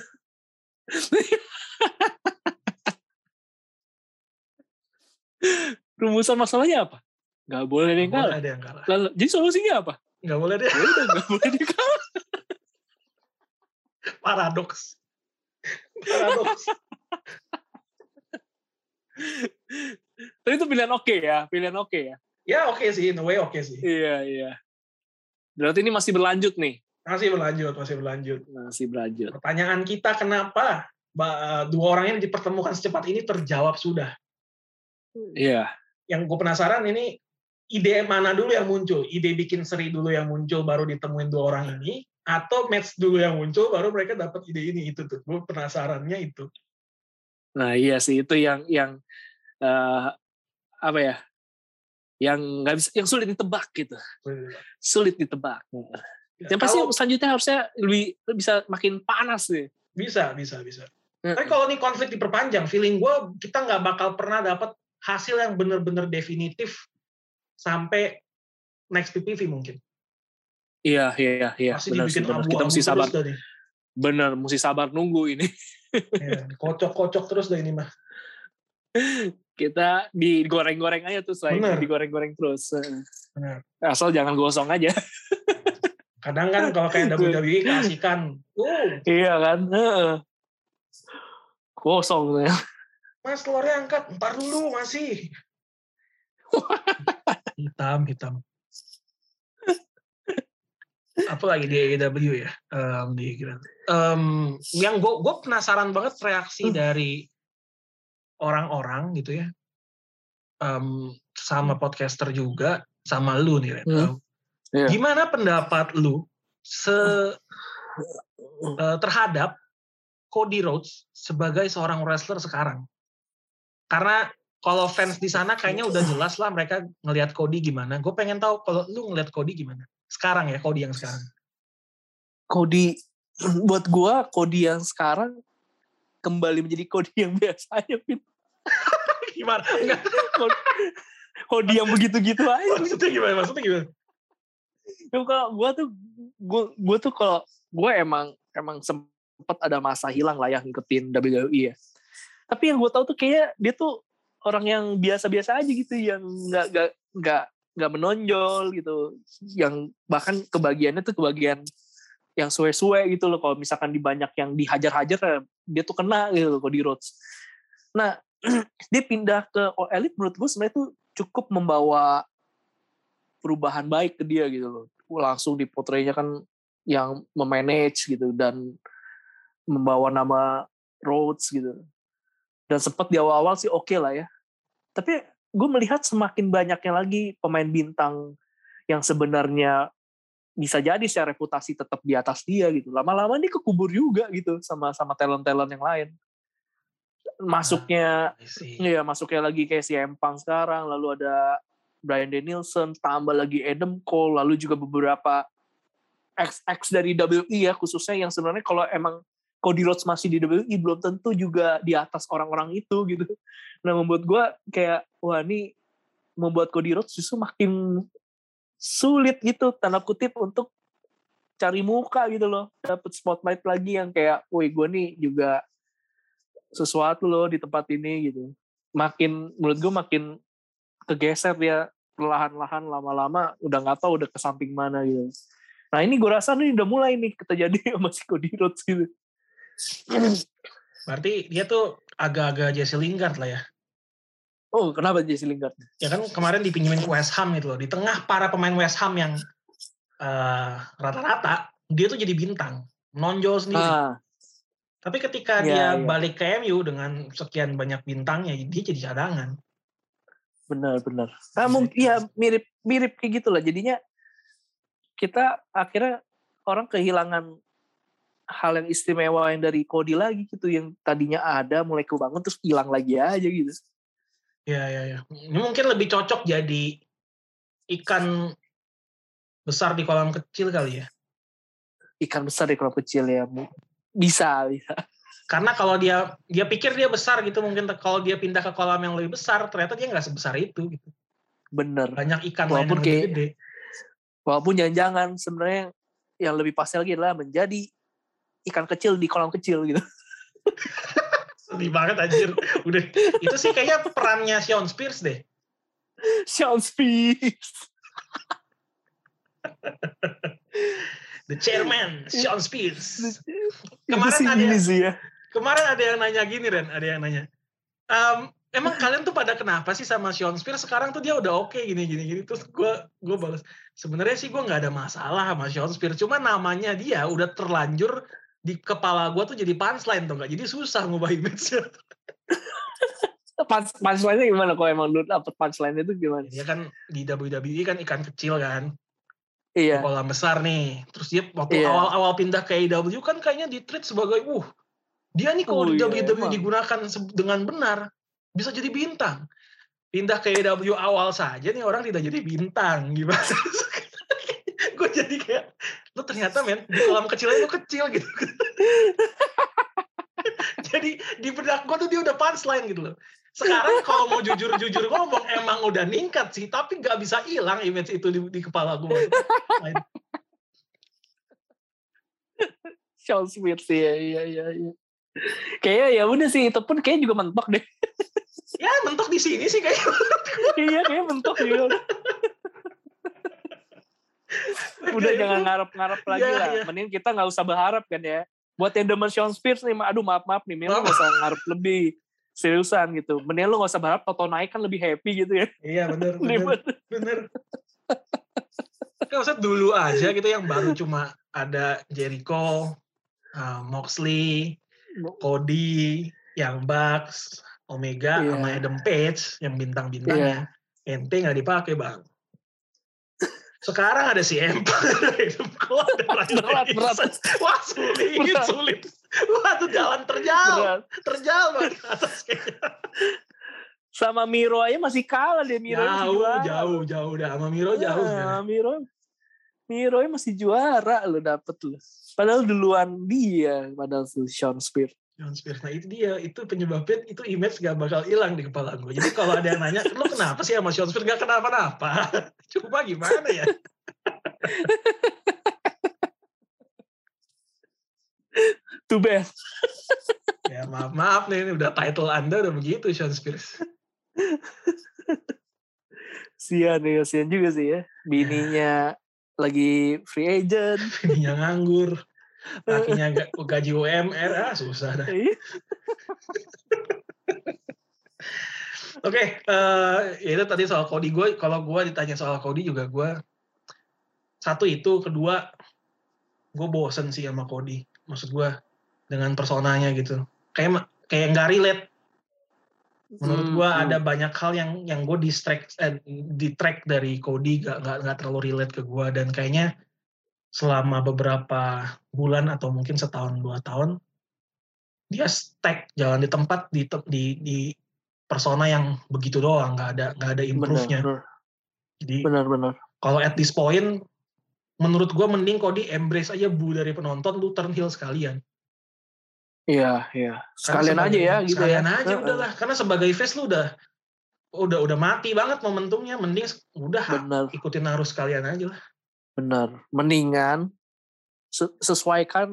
Rumusan masalahnya apa? Gak boleh ada yang nggak boleh kalah. ada yang kalah Lalu, jadi solusinya apa? nggak boleh deh Ya udah gak boleh ada yang kalah. paradoks paradoks Tapi itu pilihan oke ya, pilihan oke ya. ya oke sih in a way oke sih Iya, iya. Berarti ini masih berlanjut nih. masih berlanjut masih berlanjut Masih berlanjut. pertanyaan kita kenapa dua orang ini dipertemukan secepat ini terjawab sudah Iya. yang gue penasaran ini ide mana dulu yang muncul ide bikin seri dulu yang muncul baru ditemuin dua orang ini atau match dulu yang muncul baru mereka dapat ide ini itu tuh gue penasarannya itu Nah iya sih itu yang yang eh, apa ya? Yang nggak bisa, yang sulit ditebak gitu. Sulit ditebak. Ya, Yang pasti kalau- selanjutnya harusnya lebih bisa makin panas nih. bisa bisa bisa Hmm. tapi kalau ini konflik diperpanjang feeling gue kita nggak bakal pernah dapat hasil yang benar-benar definitif sampai next PPV mungkin Iya iya iya. pasti Benar sih dibikin benar. abu-abu Kita mesti sabar. Benar, mesti sabar nunggu ini. Ya, kocok-kocok terus dah ini mah Kita digoreng-goreng aja tuh selain Benar. digoreng-goreng terus. Benar. Asal jangan gosong aja. kadang kan kalau kayak WWE kasihkan uh iya kan. Heeh. Kosong ya. mas telurnya angkat ntar dulu masih hitam hitam apa lagi di AEW ya Em, di Em, yang gue gue penasaran banget reaksi Hmm. dari orang-orang gitu ya Em, sama podcaster juga sama lu nih Ren. Hmm. Em, Iya. gimana pendapat lu se eh, terhadap Cody Rhodes sebagai seorang wrestler sekarang karena kalau fans di sana kayaknya udah jelas lah mereka ngelihat Cody gimana. Gue pengen tahu kalau lu ngelihat Cody gimana. Sekarang ya Cody yang sekarang. Cody buat gua Cody yang sekarang kembali menjadi Cody yang biasanya Pin. gimana? Cody yang begitu-gitu aja maksudnya gimana? Maksudnya gimana? Ya, kalau gua tuh gua gua tuh kalau gua emang emang sempet ada masa hilang lah yang ngikutin WWE ya tapi yang gue tahu tuh kayak dia tuh orang yang biasa-biasa aja gitu yang nggak nggak nggak nggak menonjol gitu yang bahkan kebagiannya tuh kebagian yang suwe-suwe gitu loh kalau misalkan di banyak yang dihajar-hajar ya, dia tuh kena gitu loh di Rhodes. Nah, dia pindah ke Elite menurut gue sebenarnya tuh cukup membawa perubahan baik ke dia gitu loh. Langsung dipotrenya kan yang memanage gitu dan membawa nama Rhodes gitu. Dan sempat di awal-awal sih oke okay lah ya. Tapi gue melihat semakin banyaknya lagi pemain bintang yang sebenarnya bisa jadi secara reputasi tetap di atas dia gitu. Lama-lama ini kekubur juga gitu sama sama talent-talent yang lain. Masuknya ya masuknya lagi kayak si Empang sekarang, lalu ada Brian Danielson, tambah lagi Adam Cole, lalu juga beberapa XX dari WI ya khususnya yang sebenarnya kalau emang Cody Rhodes masih di WI belum tentu juga di atas orang-orang itu gitu. Nah membuat gue kayak wah ini membuat Cody Rhodes justru makin sulit gitu tanda kutip untuk cari muka gitu loh. Dapet spotlight lagi yang kayak woi gue nih juga sesuatu loh di tempat ini gitu. Makin menurut gue makin kegeser ya perlahan-lahan lama-lama udah nggak tahu udah ke samping mana gitu. Nah ini gue rasa nih udah mulai nih kita jadi sama si Cody Rhodes gitu. Berarti dia tuh agak-agak Jesse Lingard lah ya Oh, kenapa Jesse Lingard? Ya kan kemarin dipinjemin ke West Ham itu loh. Di tengah para pemain West Ham yang rata rata-rata, dia tuh jadi bintang. Nonjol sendiri. Ah. Tapi ketika ya, dia ya. balik ke MU dengan sekian banyak bintangnya, dia jadi cadangan. Benar, benar. Nah, mungkin ya mirip mirip kayak gitu lah. Jadinya kita akhirnya orang kehilangan hal yang istimewa yang dari Cody lagi gitu yang tadinya ada mulai kebangun terus hilang lagi aja gitu. Ya, ya, ya. Ini mungkin lebih cocok jadi ikan besar di kolam kecil kali ya. Ikan besar di kolam kecil ya. Bisa, bisa. Karena kalau dia dia pikir dia besar gitu, mungkin kalau dia pindah ke kolam yang lebih besar, ternyata dia nggak sebesar itu gitu. Bener. Banyak ikan walaupun lain yang lebih gede. Walaupun jangan-jangan sebenarnya yang lebih pasti lagi adalah menjadi ikan kecil di kolam kecil gitu. Sedih banget anjir. Udah itu sih kayaknya perannya Sean Spears deh. Sean Spears. The chairman, Sean Spears. Kemarin ada sih ya. Kemarin ada yang nanya gini Ren, ada yang nanya. Um, emang kalian tuh pada kenapa sih sama Sean Spears sekarang tuh dia udah oke okay, gini gini gini terus gue gue balas sebenarnya sih gue nggak ada masalah sama Sean Spears cuma namanya dia udah terlanjur di kepala gue tuh jadi punchline tuh nggak jadi susah ngubah image Punch, punchline-nya gimana kalau emang lu dapet punchline itu gimana? Dia kan di WWE kan ikan kecil kan. Iya. Kolam besar nih. Terus dia waktu iya. awal-awal pindah ke AEW kan kayaknya di treat sebagai uh dia nih kalau oh, di WWE iya, digunakan dengan benar bisa jadi bintang. Pindah ke AEW awal saja nih orang tidak jadi bintang gimana? gue jadi kayak lu ternyata men di kolam kecilnya lu kecil gitu. Jadi di benak gue tuh dia udah punchline gitu loh. Sekarang kalau mau jujur-jujur ngomong emang udah ningkat sih tapi gak bisa hilang image itu di, di kepala gue Sean Smith sih ya iya iya iya kayaknya ya udah sih itu pun kayak juga mentok deh. Ya mentok di sini sih kayaknya iya kayak mentok juga udah jangan ngarep-ngarep lagi yeah, lah. Yeah. Mending kita nggak usah berharap kan ya. Buat yang demen Sean Spears nih, aduh maaf maaf nih, mending oh. nggak usah ngarep lebih seriusan gitu. Mending lu nggak usah berharap toto naik kan lebih happy gitu ya. Iya bener bener bener. Kan usah dulu aja gitu yang baru cuma ada Jericho, uh, Moxley, Cody, yang Bucks, Omega, yeah. sama Adam Page yang bintang-bintangnya. Yeah. Ente nggak dipakai bang. Sekarang ada si Empire, berat, berat. Wah sulit, berat. sulit. Wah itu jalan terjal, berat. terjal banget atas Sama Miro aja masih kalah deh Miro jauh, masih jauh, jauh dah sama Miro nah, jauh. Nah, Miro, Miro masih juara lo dapet lo. Padahal duluan dia, padahal tuh Sean Spears. John Spears. Nah itu dia, itu penyebabnya itu image gak bakal hilang di kepala gue. Jadi kalau ada yang nanya, lu kenapa sih sama Sean Spears gak kenapa-napa? Coba gimana ya? Too bad. ya maaf maaf nih, ini udah title anda udah begitu Sean Spears. sian ya, sian juga sih ya. Bininya lagi free agent. Bininya nganggur. Lakinya ga- gaji UMR. Ah, susah dah. Iya. Oke, eh, ya itu tadi soal Cody gue. Kalau gue ditanya soal Cody juga gue satu itu, kedua gue bosen sih sama Cody. Maksud gue dengan personanya gitu. Kayak kayak nggak relate. Menurut Hmm, gue hmm. ada banyak hal yang yang gue distract eh, ditrack dari Cody gak, nggak nggak terlalu relate ke gue dan kayaknya selama beberapa bulan atau mungkin setahun dua tahun dia stuck jalan di tempat di di di persona yang begitu doang nggak ada nggak ada improve-nya Benar, jadi benar, benar. kalau at this point menurut gue mending Cody embrace aja bu dari penonton lu turn heel sekalian Iya, iya. Sekalian aja sebagai- ya gitu sekalian ya. aja Heeh. udahlah karena sebagai face lu udah udah udah mati banget momentumnya mending udah ikutin arus sekalian aja lah benar. Mendingan se- sesuaikan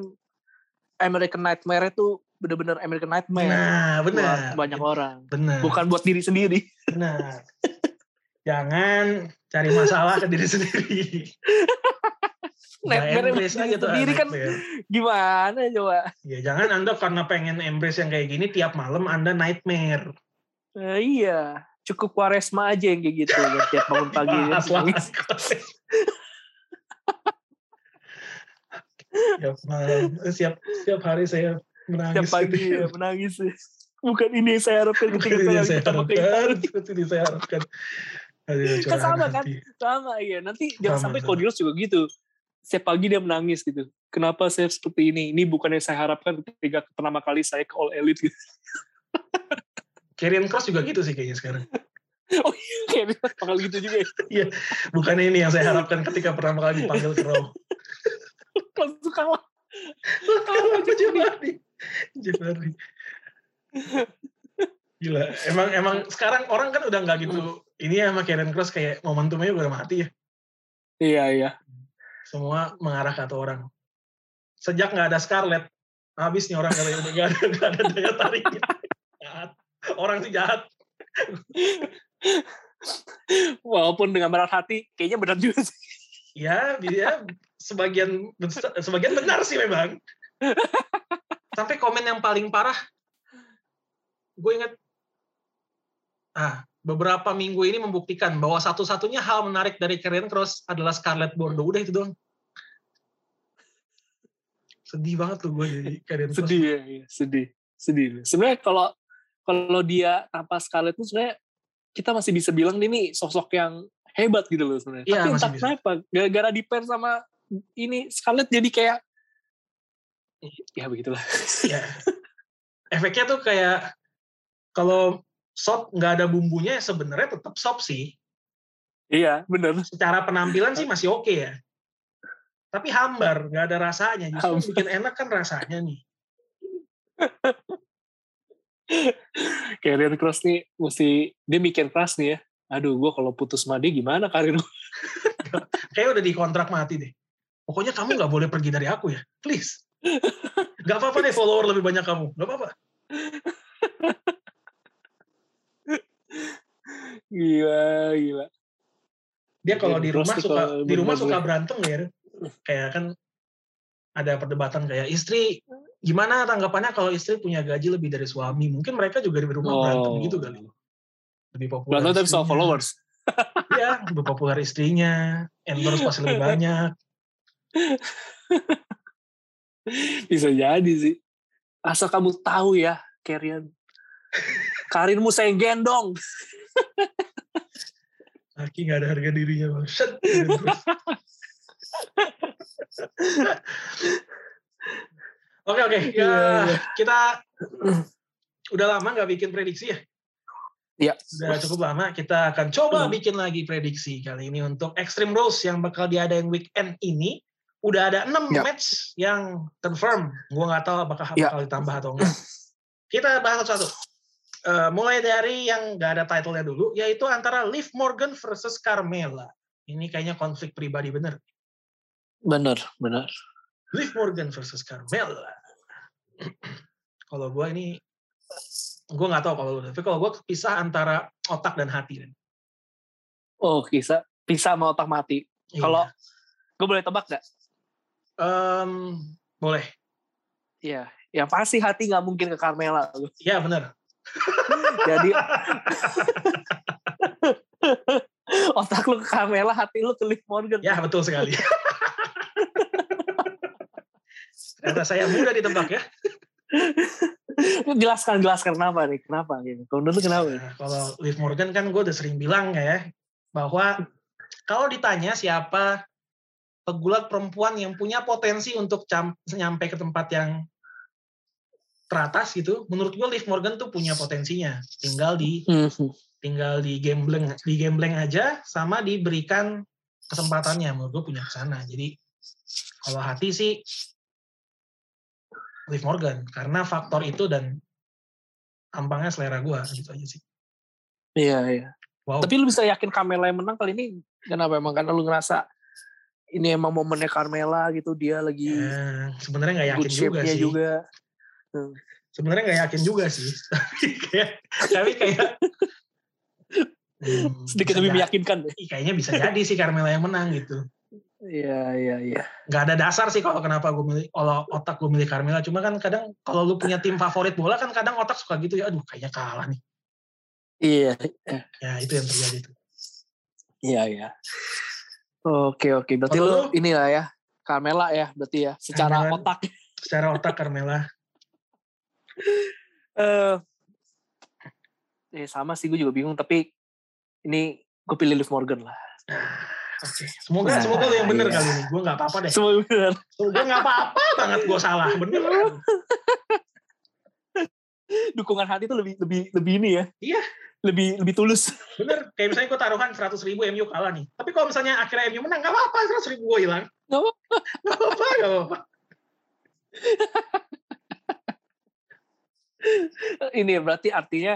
American Nightmare itu benar-benar American Nightmare nah buat benar banyak orang. benar Bukan buat diri sendiri. benar jangan cari masalah ke diri sendiri Nightmare embrace diri aja tuh sendiri kan gimana coba? Ya jangan Anda karena pengen embrace yang kayak gini tiap malam Anda nightmare. Eh, iya, cukup Kwaresma aja yang kayak gitu. yang tiap bangun pagi. ya, Bahas lah. Malam, eh, siap siap hari saya menangis. Tiap pagi gitu. ya, menangis. Bukan ini yang saya harapkan Bukan ketika ini saya yang saya harapkan. Bukan ini saya harapkan. Aduh, Kan sama kan? Sama ya. Nanti jangan sampai Rhodes juga gitu. Setiap pagi dia menangis gitu. Kenapa saya seperti ini? Ini bukan yang saya harapkan ketika pertama kali saya ke All Elite gitu. Karrion Cross juga gitu sih kayaknya sekarang. Oh iya, kayak dia bakal gitu juga ya. Bukan ini yang saya harapkan ketika pertama kali dipanggil ke Raw. Langsung kalah. Kalah aja Jabari. Jabari. Gila, emang emang sekarang orang kan udah nggak gitu. Ini sama Karen Cross kayak momentumnya udah mati ya. Iya, iya. Semua mengarah ke satu orang. Sejak nggak ada Scarlett, habis nih orang katanya udah nggak ada, ada daya tariknya. Jahat. Orang sih jahat. Walaupun dengan berat hati, kayaknya benar juga sih. Ya, dia sebagian sebagian benar sih memang. Sampai komen yang paling parah, gue ingat, ah beberapa minggu ini membuktikan bahwa satu-satunya hal menarik dari Karrion Cross adalah Scarlett Bordeaux. Udah itu doang. Sedih banget tuh gue jadi Karrion Cross. Sedih ya, sedih. Sedih. Sebenarnya kalau kalau dia tanpa Scarlett itu sebenarnya kita masih bisa bilang dia nih sosok yang hebat gitu loh sebenarnya. Iya, Tapi entah bisa. kenapa gara-gara di pen sama ini Scarlett jadi kayak ya begitulah. ya. Efeknya tuh kayak kalau sop nggak ada bumbunya sebenarnya tetap sop sih. iya, bener. Secara penampilan sih masih oke ya. Tapi hambar, nggak ada rasanya. Justru Hambar. bikin enak kan rasanya nih. Karrion Cross nih mesti dia mikir keras nih ya. Aduh, gue kalau putus sama dia gimana karir gue? Kayak udah di kontrak mati deh. Pokoknya kamu nggak boleh pergi dari aku ya. Please. Gak apa-apa deh follower lebih banyak kamu. Gak apa-apa. Gila, gila. Dia kalau Karrion di rumah suka di rumah suka berantem ya. Kayak kan ada perdebatan kayak istri gimana tanggapannya kalau istri punya gaji lebih dari suami? Mungkin mereka juga di rumah berantem Oh. gitu kali. Lebih populer. Berantem tapi soal followers. Iya, lebih populer istrinya, endorse pasti lebih banyak. Bisa jadi sih. Asal kamu tahu ya, Carrion. Karirmu saya gendong. Aki nggak ada harga dirinya bang. Shut. Oke oke, ya Iya, iya. kita udah lama nggak bikin prediksi ya. Iya. Udah cukup lama. Kita akan coba Hmm. bikin lagi prediksi kali ini untuk Extreme Rules yang bakal diadain weekend ini. Udah ada 6 Ya. match yang confirm. Gua nggak tahu apakah Ya. bakal ditambah atau enggak. Kita bahas satu-satu. Eh, mulai dari yang nggak ada title-nya dulu, yaitu antara Liv Morgan versus Carmella. Ini kayaknya konflik pribadi bener. Bener, bener. Liv Morgan versus Carmella. kalau gue ini, gue nggak tahu kalau lu, tapi kalau gue kepisah antara otak dan hati. Oh, kisah pisah sama otak mati. Iya. Kalau Gue boleh tebak gak? Um, boleh. Iya. Yang pasti hati nggak mungkin ke Carmela. Iya benar. Jadi otak lu ke Carmela, hati lu ke Liv Morgan. Ya betul sekali. Ternyata saya mudah ditebak ya. jelaskan jelaskan kenapa nih kenapa gitu kalau dulu kenapa nah, kalau Liv Morgan kan gue udah sering bilang ya bahwa kalau ditanya siapa pegulat perempuan yang punya potensi untuk nyampe ke tempat yang teratas gitu menurut gue Liv Morgan tuh punya potensinya tinggal di mm-hmm. tinggal di gambling di gambling aja sama diberikan kesempatannya menurut gue punya ke sana jadi kalau hati sih Liv Morgan karena faktor itu dan tampangnya selera gue gitu aja sih. Iya iya. Wow. Tapi lu bisa yakin Carmela yang menang kali ini kenapa emang karena lu ngerasa ini emang momennya Carmela gitu dia lagi ya, sebenarnya nggak yakin juga sih. juga. Hmm. Sebenarnya nggak yakin juga sih. tapi kayak tapi kayak hmm, sedikit lebih meyakinkan. Kayaknya bisa jadi sih Carmela yang menang gitu. Iya iya iya. Gak ada dasar sih kalau kenapa gue milih kalau otak gue milih Carmela. Cuma kan kadang kalau lu punya tim favorit bola kan kadang otak suka gitu ya. Aduh kayaknya kalah nih. Iya. Ya itu yang terjadi tuh. Iya iya. Oke oke. Berarti lu, lu inilah ya Carmela ya berarti ya secara Carmela, otak. Secara otak Carmela. Eh uh, eh, sama sih gue juga bingung tapi ini gue pilih Liv Morgan lah. Ah. Oke, okay. semoga nah, semoga lu yang bener iya. kali ini. Gue nggak apa-apa deh. Semoga bener. Gue nggak apa-apa banget gue salah, bener. Dukungan hati itu lebih lebih lebih ini ya. Iya. Lebih lebih tulus. Bener. Kayak misalnya gue taruhan seratus ribu MU kalah nih. Tapi kalau misalnya akhirnya MU menang, nggak apa-apa seratus ribu gue hilang. Nggak apa-apa. Nggak apa-apa. Nggak apa-apa. ini berarti artinya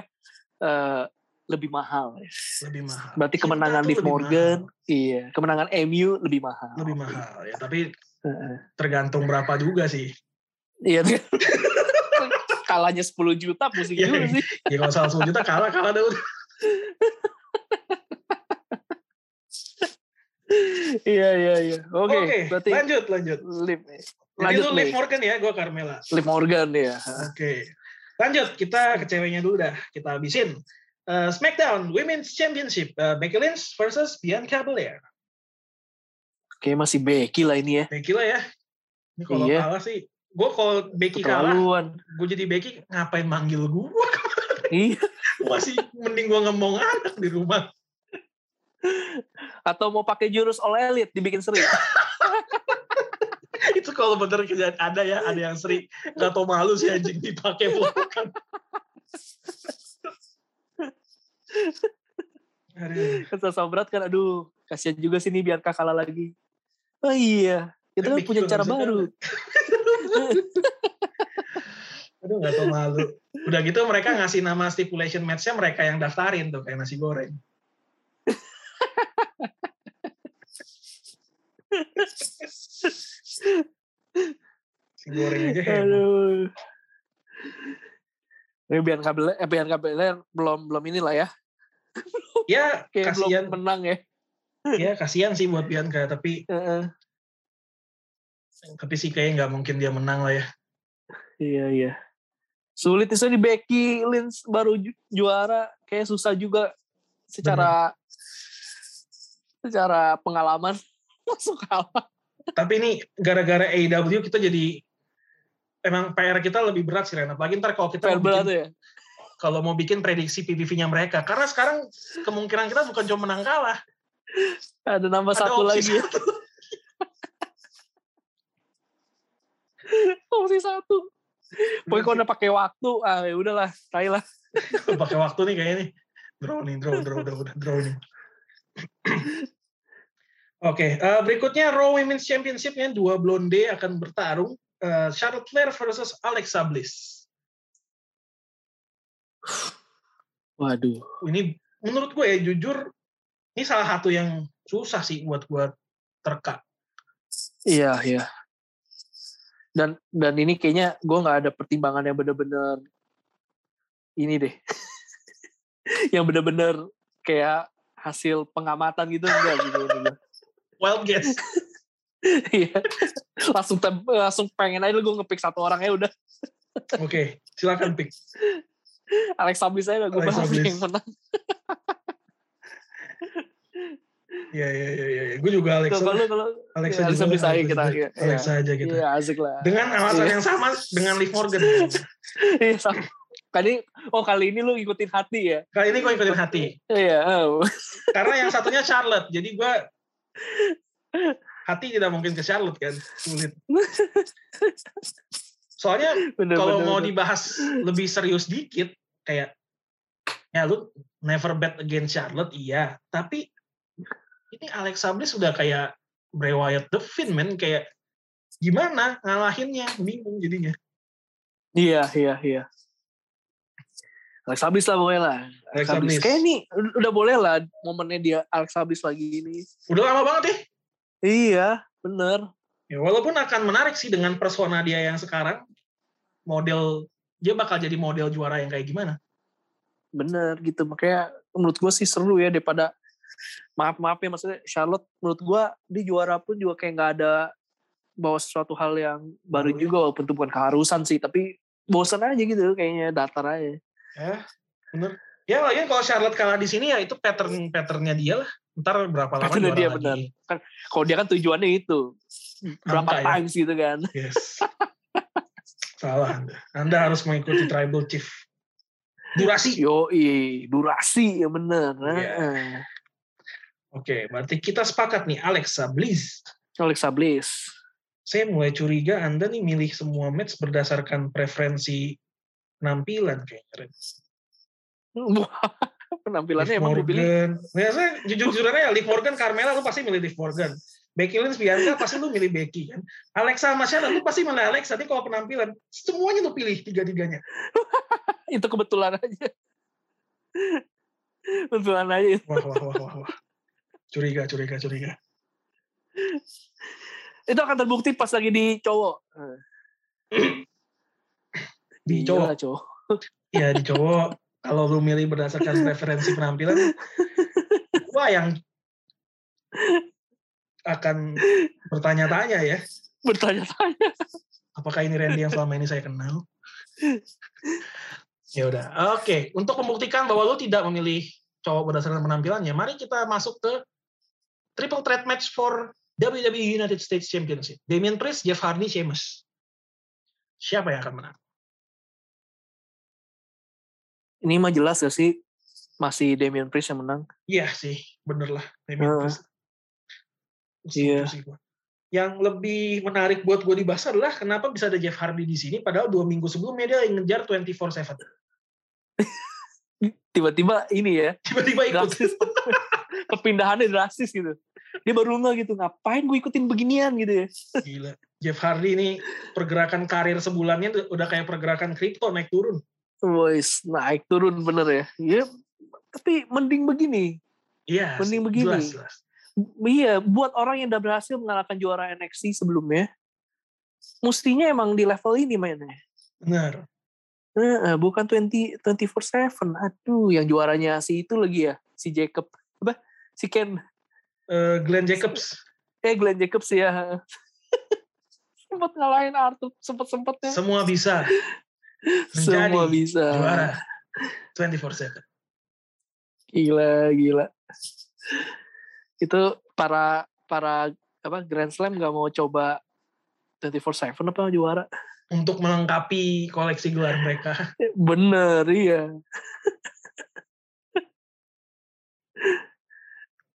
uh, lebih mahal. Lebih mahal. Berarti kemenangan di Morgan, mahal. iya, kemenangan MU lebih mahal. Lebih mahal ya, tapi tergantung berapa juga sih. Iya. Kalahnya 10 juta pusing ya, juga sih. Ya kalau salah 10 juta kalah kalah dulu. iya iya iya. Oke, okay, okay, berarti lanjut lanjut. Lip. Lanjut Jadi lu Liv Morgan ya, gue Carmela. Liv Morgan ya. Oke. Okay. Lanjut, kita ke ceweknya dulu dah. Kita habisin. Uh, SmackDown Women's Championship uh, Becky Lynch versus Bianca Belair. Oke masih Becky lah ini ya. Becky lah ya. Ini kalau iya. kalah sih, gue kalau Becky kalah, gue jadi Becky ngapain manggil gue? iya. masih mending gue ngomong anak di rumah. Atau mau pakai jurus All Elite dibikin seri. itu kalau bener ada ya, ada yang seri. Gak tau malu sih anjing dipakai bukan. Kesel berat kan, aduh, kasihan juga sih nih biar kalah lagi. Oh iya, kita kan punya cara baru. Aduh gak tau malu. Udah gitu mereka ngasih nama stipulation match-nya mereka yang daftarin tuh, kayak nasi goreng. si goreng aja. Aduh. Ini biar kabel, eh, biar kabel belum belum inilah ya ya kasihan menang ya ya kasihan sih buat Bianca tapi uh-uh. Tapi sih kayaknya nggak mungkin dia menang lah ya iya iya sulit itu di Becky Lynch baru ju- juara kayak susah juga secara Bener. secara pengalaman masuk kalah tapi ini gara-gara AEW kita jadi emang PR kita lebih berat sih Ren apalagi ntar kalau kita PR berat ya kalau mau bikin prediksi PPV-nya mereka. Karena sekarang kemungkinan kita bukan cuma menang kalah. Ada nambah Ada satu lagi. Satu. Opsi satu. Pokoknya kalau udah pakai waktu, ah ya udahlah, tai lah. pakai waktu nih kayaknya nih. Draw nih, draw, draw, draw, nih. Oke, okay, uh, eh, berikutnya Raw Women's Championship-nya dua blonde akan bertarung. Uh, Charlotte Flair versus Alexa Bliss. Waduh. Ini menurut gue ya jujur ini salah satu yang susah sih buat gue terka. Iya iya. Dan dan ini kayaknya gue nggak ada pertimbangan yang bener-bener ini deh. yang bener-bener kayak hasil pengamatan gitu enggak gitu. Wild guess. Iya. langsung tem- langsung pengen aja gue ngepick satu orang ya udah. Oke, silakan pick. Alexa Bliss aja gue bahas yang menang. Iya, iya, iya, iya. Gue juga Alexa. Kalau kalau Alexa, ya, Alexa juga. Bliss aja kita. Iya, Alexa aja kita. Iya asik lah. Dengan alasan Iya. yang sama dengan Liv Morgan. Iya sama. Kali oh kali ini lu ikutin hati ya. Kali ini gue ikutin hati. Iya. oh. Karena yang satunya Charlotte. Jadi gue hati tidak mungkin ke Charlotte kan. Sulit. Soalnya Bener, kalau bener, mau bener. dibahas lebih serius dikit, kayak ya lu never bet against Charlotte, iya. Tapi ini Alexa Bliss sudah kayak Bray Wyatt the Finn, men. Kayak gimana ngalahinnya? Bingung jadinya. Iya, iya, iya. Alexa Bliss lah pokoknya lah. Alexa Bliss. Kayak ini udah boleh lah momennya dia Alexa Bliss lagi ini. Udah lama banget ya. Iya, bener. Ya, walaupun akan menarik sih dengan persona dia yang sekarang, model dia bakal jadi model juara yang kayak gimana? Bener gitu. Makanya menurut gue sih seru ya daripada maaf-maaf ya maksudnya Charlotte menurut gue di juara pun juga kayak nggak ada bawa sesuatu hal yang baru ya. juga walaupun itu bukan keharusan sih tapi bosan aja gitu kayaknya datar aja. Ya, bener. Ya lagi kalau Charlotte kalah di sini ya itu pattern patternnya dia lah. Ntar berapa lama juara dia, lagi. bener. Kalau dia kan tujuannya itu berapa Angka ya. times gitu kan. Yes. Salah Anda. Anda harus mengikuti tribal chief. Durasi. Yo, durasi ya bener. Iya. Oke, berarti kita sepakat nih Alexa Bliss. Alexa Bliss. Saya mulai curiga Anda nih milih semua match berdasarkan preferensi penampilan kayaknya. Penampilannya Liv emang Morgan. Ya, saya jujur-jujuran ya, Liv Morgan, Carmela, lu pasti milih Liv Morgan. Becky Lynch, Bianca, pasti lu milih Becky kan. Alexa sama Shayna, lu pasti milih Alexa. Tapi kalau penampilan, semuanya lu pilih tiga-tiganya. itu kebetulan aja. kebetulan aja itu. Wah, wah, wah, wah, wah. Curiga, curiga, curiga. Itu akan terbukti pas lagi di cowok. Di Iya cowok, lah, cowok. ya di cowok, kalau lu milih berdasarkan preferensi penampilan, wah yang akan bertanya-tanya ya. Bertanya-tanya. apakah ini Randy yang selama ini saya kenal? ya udah, oke. Untuk membuktikan bahwa lu tidak memilih cowok berdasarkan penampilannya, mari kita masuk ke triple threat match for WWE United States Championship. Damian Priest, Jeff Hardy, Sheamus. Siapa yang akan menang? Ini mah jelas gak sih masih Damian Priest yang menang. Iya sih, bener lah. Damian Heeh. Priest. Iya. gua. Yang lebih menarik buat gue dibahas adalah kenapa bisa ada Jeff Hardy di sini, padahal dua minggu sebelumnya dia yang ngejar 24/7. Tiba-tiba ini ya, Tiba-tiba ikut. drastis. Perpindahannya drastis gitu. Dia baru nggak gitu, ngapain gue ikutin beginian gitu ya. Gila. Jeff Hardy ini pergerakan karir sebulannya tuh udah kayak pergerakan kripto naik turun. Boys, naik turun bener ya. Iya, tapi mending begini. Iya. Mending begini. Jelas, jelas. Iya, buat orang yang udah berhasil mengalahkan juara NXT sebelumnya, mestinya emang di level ini mainnya. Benar. Heeh, bukan 20 24/7. Aduh, yang juaranya si itu lagi ya, si Jacob. Si Ken. Eh, Glenn Jacobs Eh, Glenn Jacobs ya. sempat ngalahin Arthur, sempat-sempatnya. semua bisa Semua bisa. juara 24/7. Gila, gila. Itu para para apa Grand Slam nggak mau coba 24/7 apa juara? Untuk melengkapi koleksi gelar mereka. Bener, iya.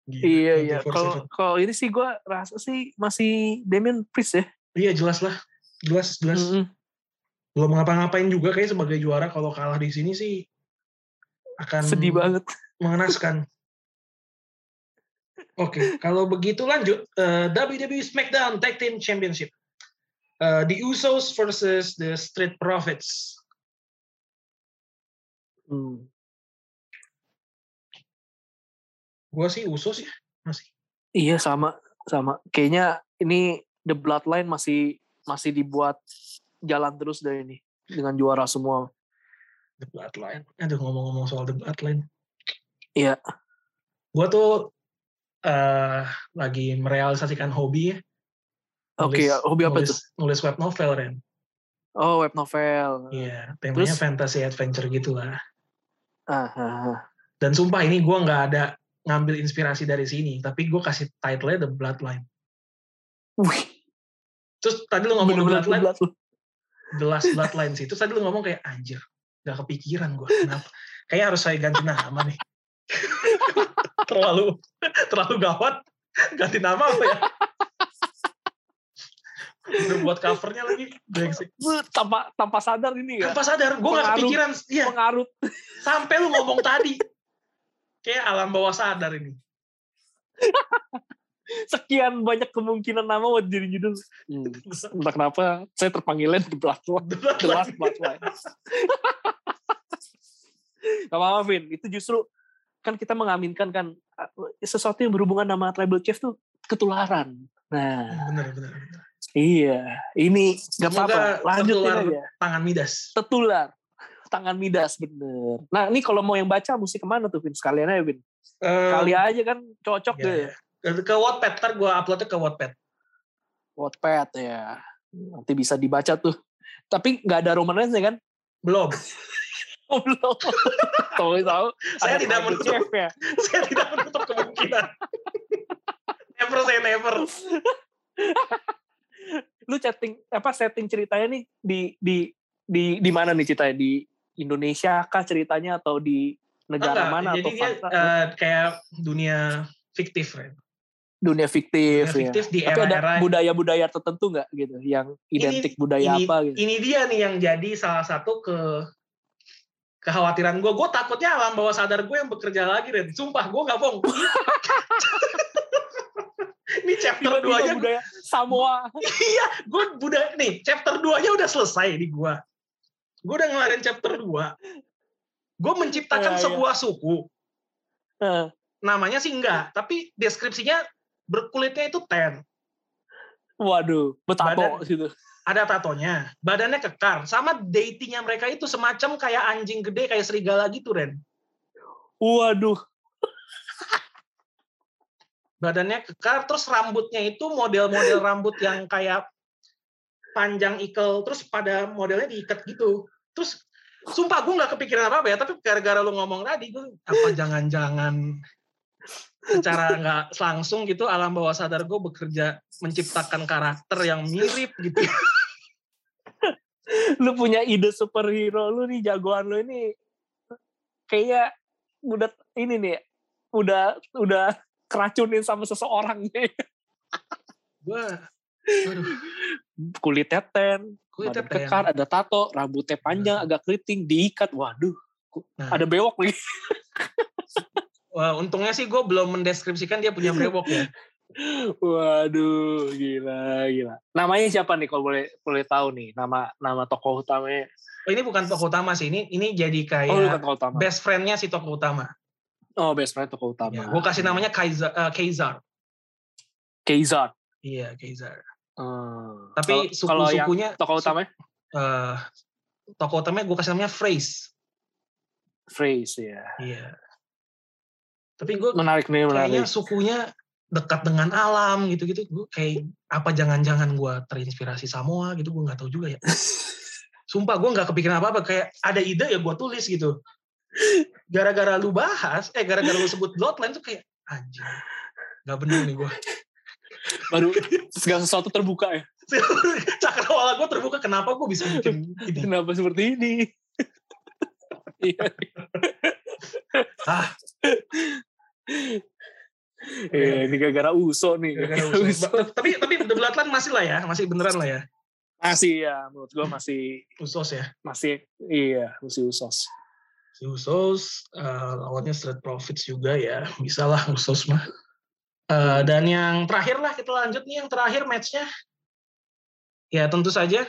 Gila, Iya, iya. 24/7. Kalau kalau ini sih gue rasa sih masih Damian Priest ya. Iya jelas lah. Jelas, jelas. Mm-mm. Belum ngapa-ngapain juga kayak sebagai juara kalau kalah di sini sih akan Sedih banget. mengenaskan. Oke, kalau begitu lanjut eh, WWE SmackDown Tag Team Championship. Eh, the Usos versus the Street Profits. Hmm. Gua sih Usos ya, masih. Iya sama sama. Kayaknya ini the bloodline masih masih dibuat jalan terus dari ini dengan juara semua. The Bloodline. Aduh ngomong-ngomong soal The Bloodline. Iya. Gua tuh eh lagi merealisasikan hobi ya. Oke, Nulis- hobi apa nulis, tuh? Nulis web novel, Ren. Oh, web novel. Iya, temanya Terus? fantasy adventure gitu lah. Ah, ah, ah. Dan sumpah ini gue nggak ada ngambil inspirasi dari sini, tapi gue kasih title-nya The Bloodline. Wih, Terus tadi lu ngomong The Bloodline. The Last Bloodline sih. Terus tadi lu ngomong kayak anjir, nggak kepikiran gue. Kenapa? Kayaknya harus saya ganti nama nih. terlalu terlalu gawat. Ganti nama apa ya? Udah buat covernya lagi. Brengsek. Tanpa tanpa sadar ini ya. Tanpa sadar, gue nggak Pengaruh. kepikiran. Iya, Pengarut. sampai lu ngomong tadi. Kayak alam bawah sadar ini. Sekian banyak kemungkinan nama buat jadi judul. Hmm. Entah kenapa saya terpanggilnya The Bloodline. The Last Bloodline. Gak apa-apa, Vin. Itu justru kan kita mengaminkan kan uh, sesuatu yang berhubungan sama tribal chief tuh ketularan. Nah, Bener, bener, bener. iya. Ini gak apa-apa. Lanjutin tertular aja. Tangan Midas. Tetular. Tangan Midas, bener. Nah, ini kalau mau yang baca mesti ke mana tuh, Vin? Sekalian aja, Vin. Eh, Kali aja kan cocok ya, deh. ya. Ke Wattpad, ntar gue uploadnya ke Wattpad. Wattpad ya. Nanti bisa dibaca tuh. Tapi nggak ada romance kan? Belum. Oh, belum. Tahu tahu. Saya tidak menutup chef ya. saya tidak menutup kemungkinan. never say never. Lu setting apa setting ceritanya nih di di di di mana nih ceritanya di Indonesia kah ceritanya atau di negara Enggak, mana jadi atau dia fakta? eh, kayak dunia fiktif, Ren. dunia fiktif, Dunia fiktif ya. di Tapi ada era-era budaya-budaya tertentu nggak gitu yang identik budaya ini, apa gitu. Ini dia nih yang jadi salah satu ke kekhawatiran gue. Gue takutnya alam bawah sadar gue yang bekerja lagi, Ren. Sumpah, gue nggak bohong. ini chapter Tiba-tiba 2 nya budaya Samoa. iya, gue udah nih chapter 2-nya udah selesai di gua. Gue udah ngelarin chapter 2. Gue menciptakan iya. sebuah suku. Eh, Namanya sih enggak, tapi deskripsinya berkulitnya itu ten. Waduh, betato Badan-. Ada tatonya, badannya kekar. Sama datingnya mereka itu semacam kayak anjing gede, kayak serigala gitu, Ren. Waduh, Badannya kekar, terus rambutnya itu model-model rambut yang kayak panjang ikel, terus pada modelnya diikat gitu. Terus sumpah gue nggak kepikiran apa-apa ya, tapi gara-gara lu ngomong tadi, gue apa jangan-jangan secara nggak langsung gitu alam bawah sadar gue bekerja menciptakan karakter yang mirip gitu. lu punya ide superhero lu nih jagoan lu ini kayak udah ini nih udah udah keracunin sama seseorang nih Gue, kulitnya ten kulitnya badan ten. kekar ada tato rambutnya panjang agak keriting diikat waduh Nah. ada bewok lagi Wah, untungnya sih gue belum mendeskripsikan dia punya brewok ya. waduh gila gila namanya siapa nih kalau boleh boleh tahu nih nama nama tokoh utamanya Oh, ini bukan tokoh utama sih, ini ini jadi kayak oh bukan tokoh utama best friend-nya si tokoh utama. oh best friend tokoh utama Ya, gue kasih namanya Kaiser, eh, Kaisar. Keizar Iya, Kaisar. Hmm. Tapi Kalau- kalau yang suku-sukunya tokoh utamanya eh tokoh utamanya gue kasih namanya Phrase. phrase ya Iya. Tapi gue menarik nih kayaknya menarik sukunya dekat dengan alam gitu-gitu. Gue kayak apa jangan-jangan gue terinspirasi Samoa gitu, gue nggak tahu juga ya. Sumpah gue nggak kepikiran apa-apa. Kayak ada ide ya gue tulis gitu. Gara-gara lu bahas, eh gara-gara lu sebut Bloodline tuh kayak anjing. Gak bener nih gue. Baru segala sesuatu terbuka ya Cakrawala gue terbuka kenapa gue bisa bikin ini. kenapa seperti ini Iya. Ah, Eh, ini gara-gara uso nih gara-gara uso. Tapi tapi The Bloodline masih lah ya, masih beneran lah ya. masih ya menurut gua masih Usos ya. masih iya masih usos Si Usos eh, lawannya Street Profits juga ya. Bisa lah Usos mah. Eh, dan yang terakhir lah kita lanjut nih yang terakhir matchnya. Ya tentu saja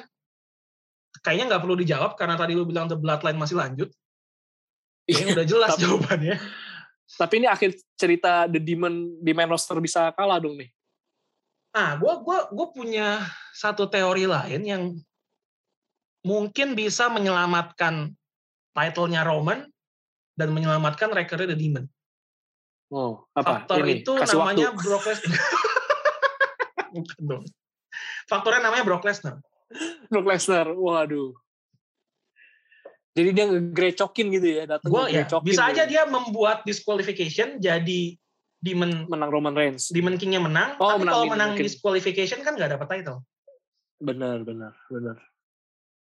kayaknya nggak perlu dijawab karena tadi lu bilang The Bloodline masih lanjut. Kayaknya udah jelas Tapi- jawabannya. tapi ini akhir cerita The Demon di main roster bisa kalah dong nih Nah, gue gua, gua punya satu teori lain yang mungkin bisa menyelamatkan title-nya Roman dan menyelamatkan recordnya The Demon. Oh apa Faktor ini itu kasih namanya waktu Brock Lesnar. Bukan dong. Faktornya namanya Brock Lesnar. Brock Lesnar, waduh. Jadi dia ngegrecokin gitu ya, datang Gua ya, bisa gitu. aja dia membuat disqualification jadi Demon menang Roman Reigns. Demon King-nya menang, Oh, tapi menang kalau menang King. disqualification kan nggak dapat title. Benar, benar, benar.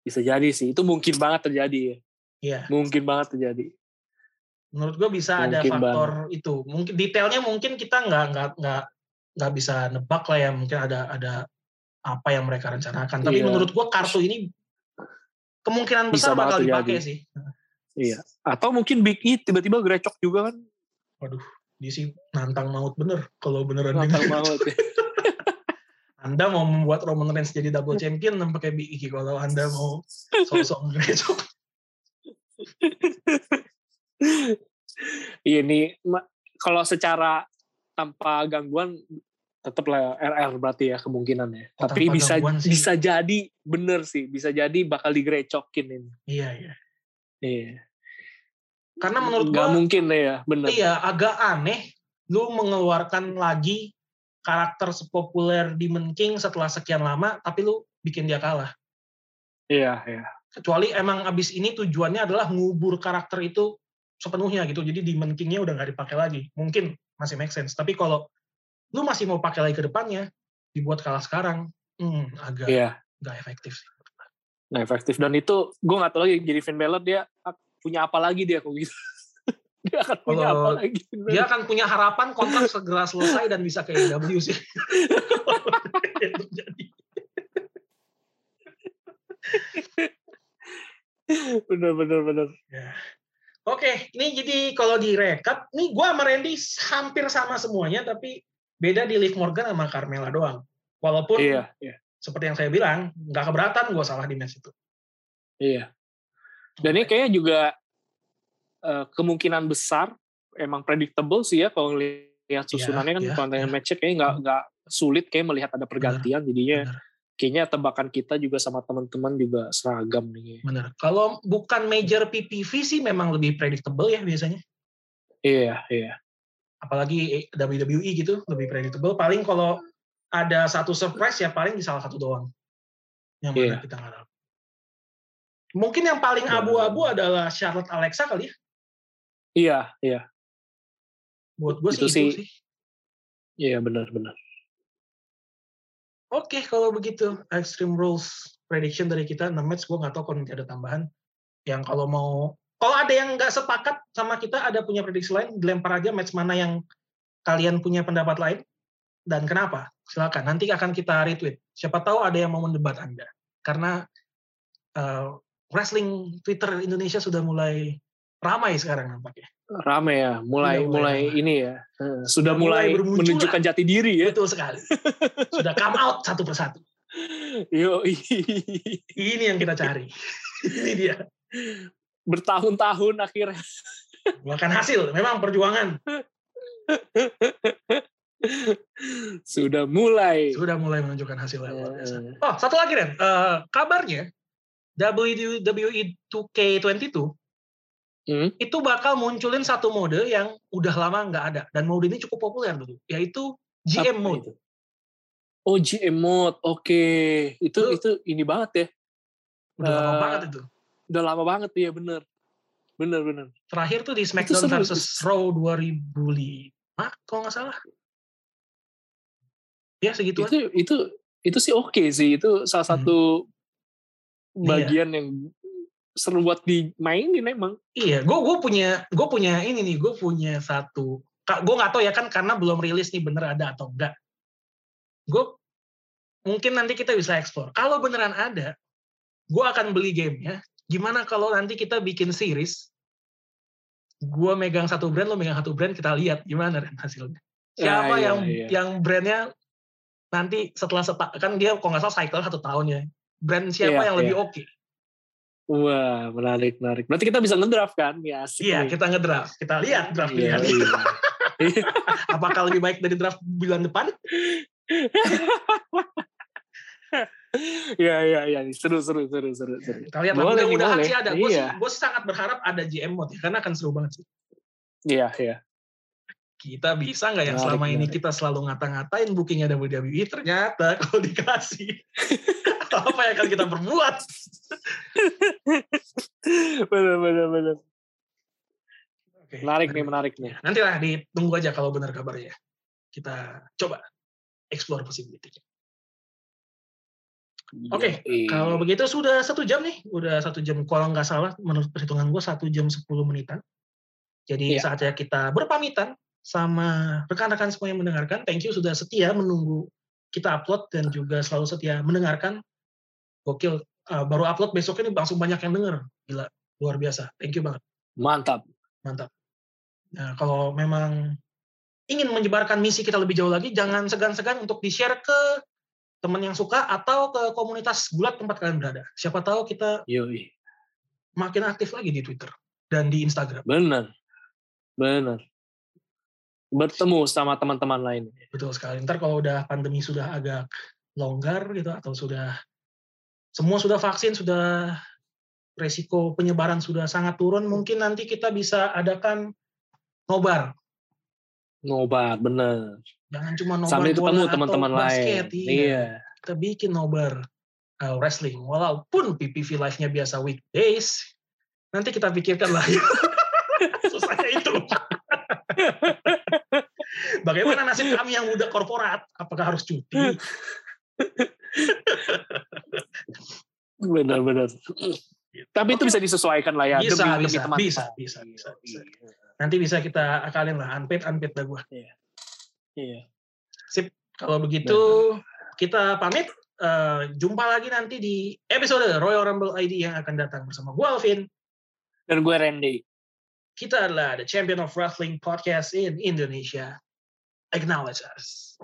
Bisa jadi sih, itu mungkin banget terjadi ya. Iya, Mungkin banget terjadi. Menurut gue bisa ada Mungkin faktor itu. Mungkin detailnya mungkin kita nggak nggak nggak nggak bisa nebak lah ya. Mungkin ada ada apa yang mereka rencanakan. Tapi Iya. menurut gue kartu ini kemungkinan Bisa besar banget bakal dipakai sih. Iya. Atau mungkin Big E tiba-tiba grecok juga kan. Waduh, dia sih nantang maut bener kalau beneran Nantang banget ya. Anda mau membuat Roman Reigns jadi double champion dan pakai Big E kalau Anda mau sosok ngerecok. Iya nih, ma- kalau secara tanpa gangguan tetap lah RR berarti ya kemungkinannya. Oh, Tapi bisa sih. bisa jadi bener sih, bisa jadi bakal digrecokin ini. Iya, iya. Iya. Karena menurut Nggak gua mungkin deh ya, bener. iya agak aneh lu mengeluarkan lagi karakter sepopuler Demon King setelah sekian lama tapi lu bikin dia kalah. Iya, iya. Kecuali emang abis ini tujuannya adalah ngubur karakter itu sepenuhnya gitu. Jadi Demon King-nya udah nggak dipakai lagi. Mungkin masih make sense. Tapi kalau lu masih mau pakai lagi ke depannya, dibuat kalah sekarang, hmm, agak Iya. nggak efektif sih. Nggak efektif dan itu gue nggak tahu lagi jadi Finn Balor dia punya apa lagi dia kok gitu. dia akan punya Kalau apa lagi? Dia akan punya harapan kontrak segera selesai dan bisa ke AEW sih. Jadi. bener bener bener. Ya. Oke, ini jadi kalau direkap, nih gue sama Randy hampir sama semuanya, tapi beda di Liv Morgan sama Carmela doang. Walaupun Iya, iya, seperti yang saya bilang, nggak keberatan gue salah di match itu. iya. Dan ini kayaknya juga eh, kemungkinan besar emang predictable sih ya kalau lihat susunannya kan iya, konten iya. matchnya kayaknya nggak nggak sulit kayak melihat ada pergantian jadinya benar. Kayaknya tebakan kita juga sama teman-teman juga seragam nih. Bener. Kalau bukan major PPV sih memang lebih predictable ya biasanya. Iya, iya. Apalagi WWE gitu, lebih predictable. Paling kalau ada satu surprise ya paling di salah satu doang. Yang mana Iya. kita nggak tahu. Mungkin yang paling Benar. abu-abu adalah Charlotte Alexa kali ya. Iya, iya. Buat gue Itu sih, itu sih- sih. Iya, benar-benar. Oke, kalau begitu Extreme Rules prediction dari kita 6 match, gue nggak tahu kalau nanti ada tambahan. Yang kalau mau, kalau ada yang nggak sepakat sama kita, ada punya prediksi lain, dilempar aja match mana yang kalian punya pendapat lain dan kenapa. Silakan, nanti akan kita retweet. Siapa tahu ada yang mau mendebat Anda. Karena eh, wrestling Twitter Indonesia sudah mulai ramai sekarang nampaknya. Rame ya, mulai Sudah mulai mulai ini ya. Sudah mulai mulai, bermunculan. menunjukkan jati diri ya. Betul sekali. Sudah come out satu persatu. Yo, Ini yang kita cari. Ini dia. bertahun-tahun akhirnya. Bukan hasil, memang perjuangan. Sudah mulai. sudah mulai menunjukkan hasil yang luar biasa. Eh, Oh, satu lagi Ren, Eh, kabarnya WWE 2K22 Hmm? itu bakal munculin satu mode yang udah lama nggak ada dan mode ini cukup populer dulu, yaitu GM Apa mode. itu? Oh GM mode, oke. Itu Lu- itu ini banget ya. Udah lama Eh, banget itu. Udah lama banget ya bener. Bener bener. Terakhir tuh di SmackDown versus Raw 2005 kalau nggak salah. Ya segitu Itu itu itu sih oke sih. Itu salah Hmm. satu Iya. bagian yang seru buat dimainin emang. Iya, gue gue punya gue punya ini nih, gue punya satu. Gue nggak tahu ya kan karena belum rilis nih bener ada atau enggak. Gue mungkin nanti kita bisa explore. Kalau beneran ada, gue akan beli gamenya. Gimana kalau nanti kita bikin series? Gue megang satu brand, lo megang satu brand, kita lihat gimana Ren hasilnya. Siapa Ah, iya, yang iya. yang brandnya nanti setelah seta, kan dia kalau nggak salah cycle satu tahun ya. Brand siapa Iya, yang lebih iya. oke? Wah menarik menarik. Berarti kita bisa ngedraft kan? Ya asik Iya, nih. kita ngedraft. Kita lihat draft Iya, pilihan. iya. Apakah lebih baik dari draft bulan depan? Iya iya iya seru seru seru seru seru. Kita lihat lah. Boleh Mudah-mudahan sih ada. Gue Iya. gue sangat berharap ada GM mode ya, karena akan seru banget sih. Iya iya. kita bisa nggak yang Menarik, selama ini kita selalu ngata-ngatain bookingnya WWE ternyata kalau dikasih apa yang akan kita perbuat bener bener bener. Oke, Menarik nih menarik nih. nanti lah ditunggu aja kalau benar kabarnya kita coba explore possibility Oke, Yoi. kalau begitu sudah satu jam nih udah satu jam kalau nggak salah menurut perhitungan gue satu jam 10 menitan jadi Iya. saatnya kita berpamitan sama rekan-rekan semua yang mendengarkan thank you sudah setia menunggu kita upload dan juga selalu setia mendengarkan gokil Uh, baru upload besok ini langsung banyak yang denger gila luar biasa thank you banget mantap. mantap nah kalau memang ingin menyebarkan misi kita lebih jauh lagi jangan segan-segan untuk di share ke teman yang suka atau ke komunitas gulat tempat kalian berada siapa tahu kita Yoi. makin aktif lagi di Twitter dan di Instagram Bener. Bener. Bertemu sama teman-teman lain. betul sekali ntar kalau udah pandemi sudah agak longgar gitu atau sudah semua sudah vaksin sudah resiko penyebaran sudah sangat turun mungkin nanti kita bisa adakan nobar Ngobat, bener. jangan cuma nobar Sambil ketemu teman-teman basket, lain. iya. Iya. kita bikin nobar uh, wrestling walaupun PPV live-nya biasa weekdays nanti kita pikirkan lah susahnya itu bagaimana nasib kami yang muda korporat apakah harus cuti Benar-benar. Tapi itu bisa disesuaikan lah ya Bisa, demi, demi bisa, teman. bisa, bisa, bisa, bisa. nanti bisa kita akalin lah unpaid unpaid lah gua Iya. kalau begitu kita pamit Eh, jumpa lagi nanti di episode Royal Rumble ID yang akan datang bersama gua Alvin Dan gue Randy. kita adalah the champion of wrestling podcast in Indonesia acknowledge us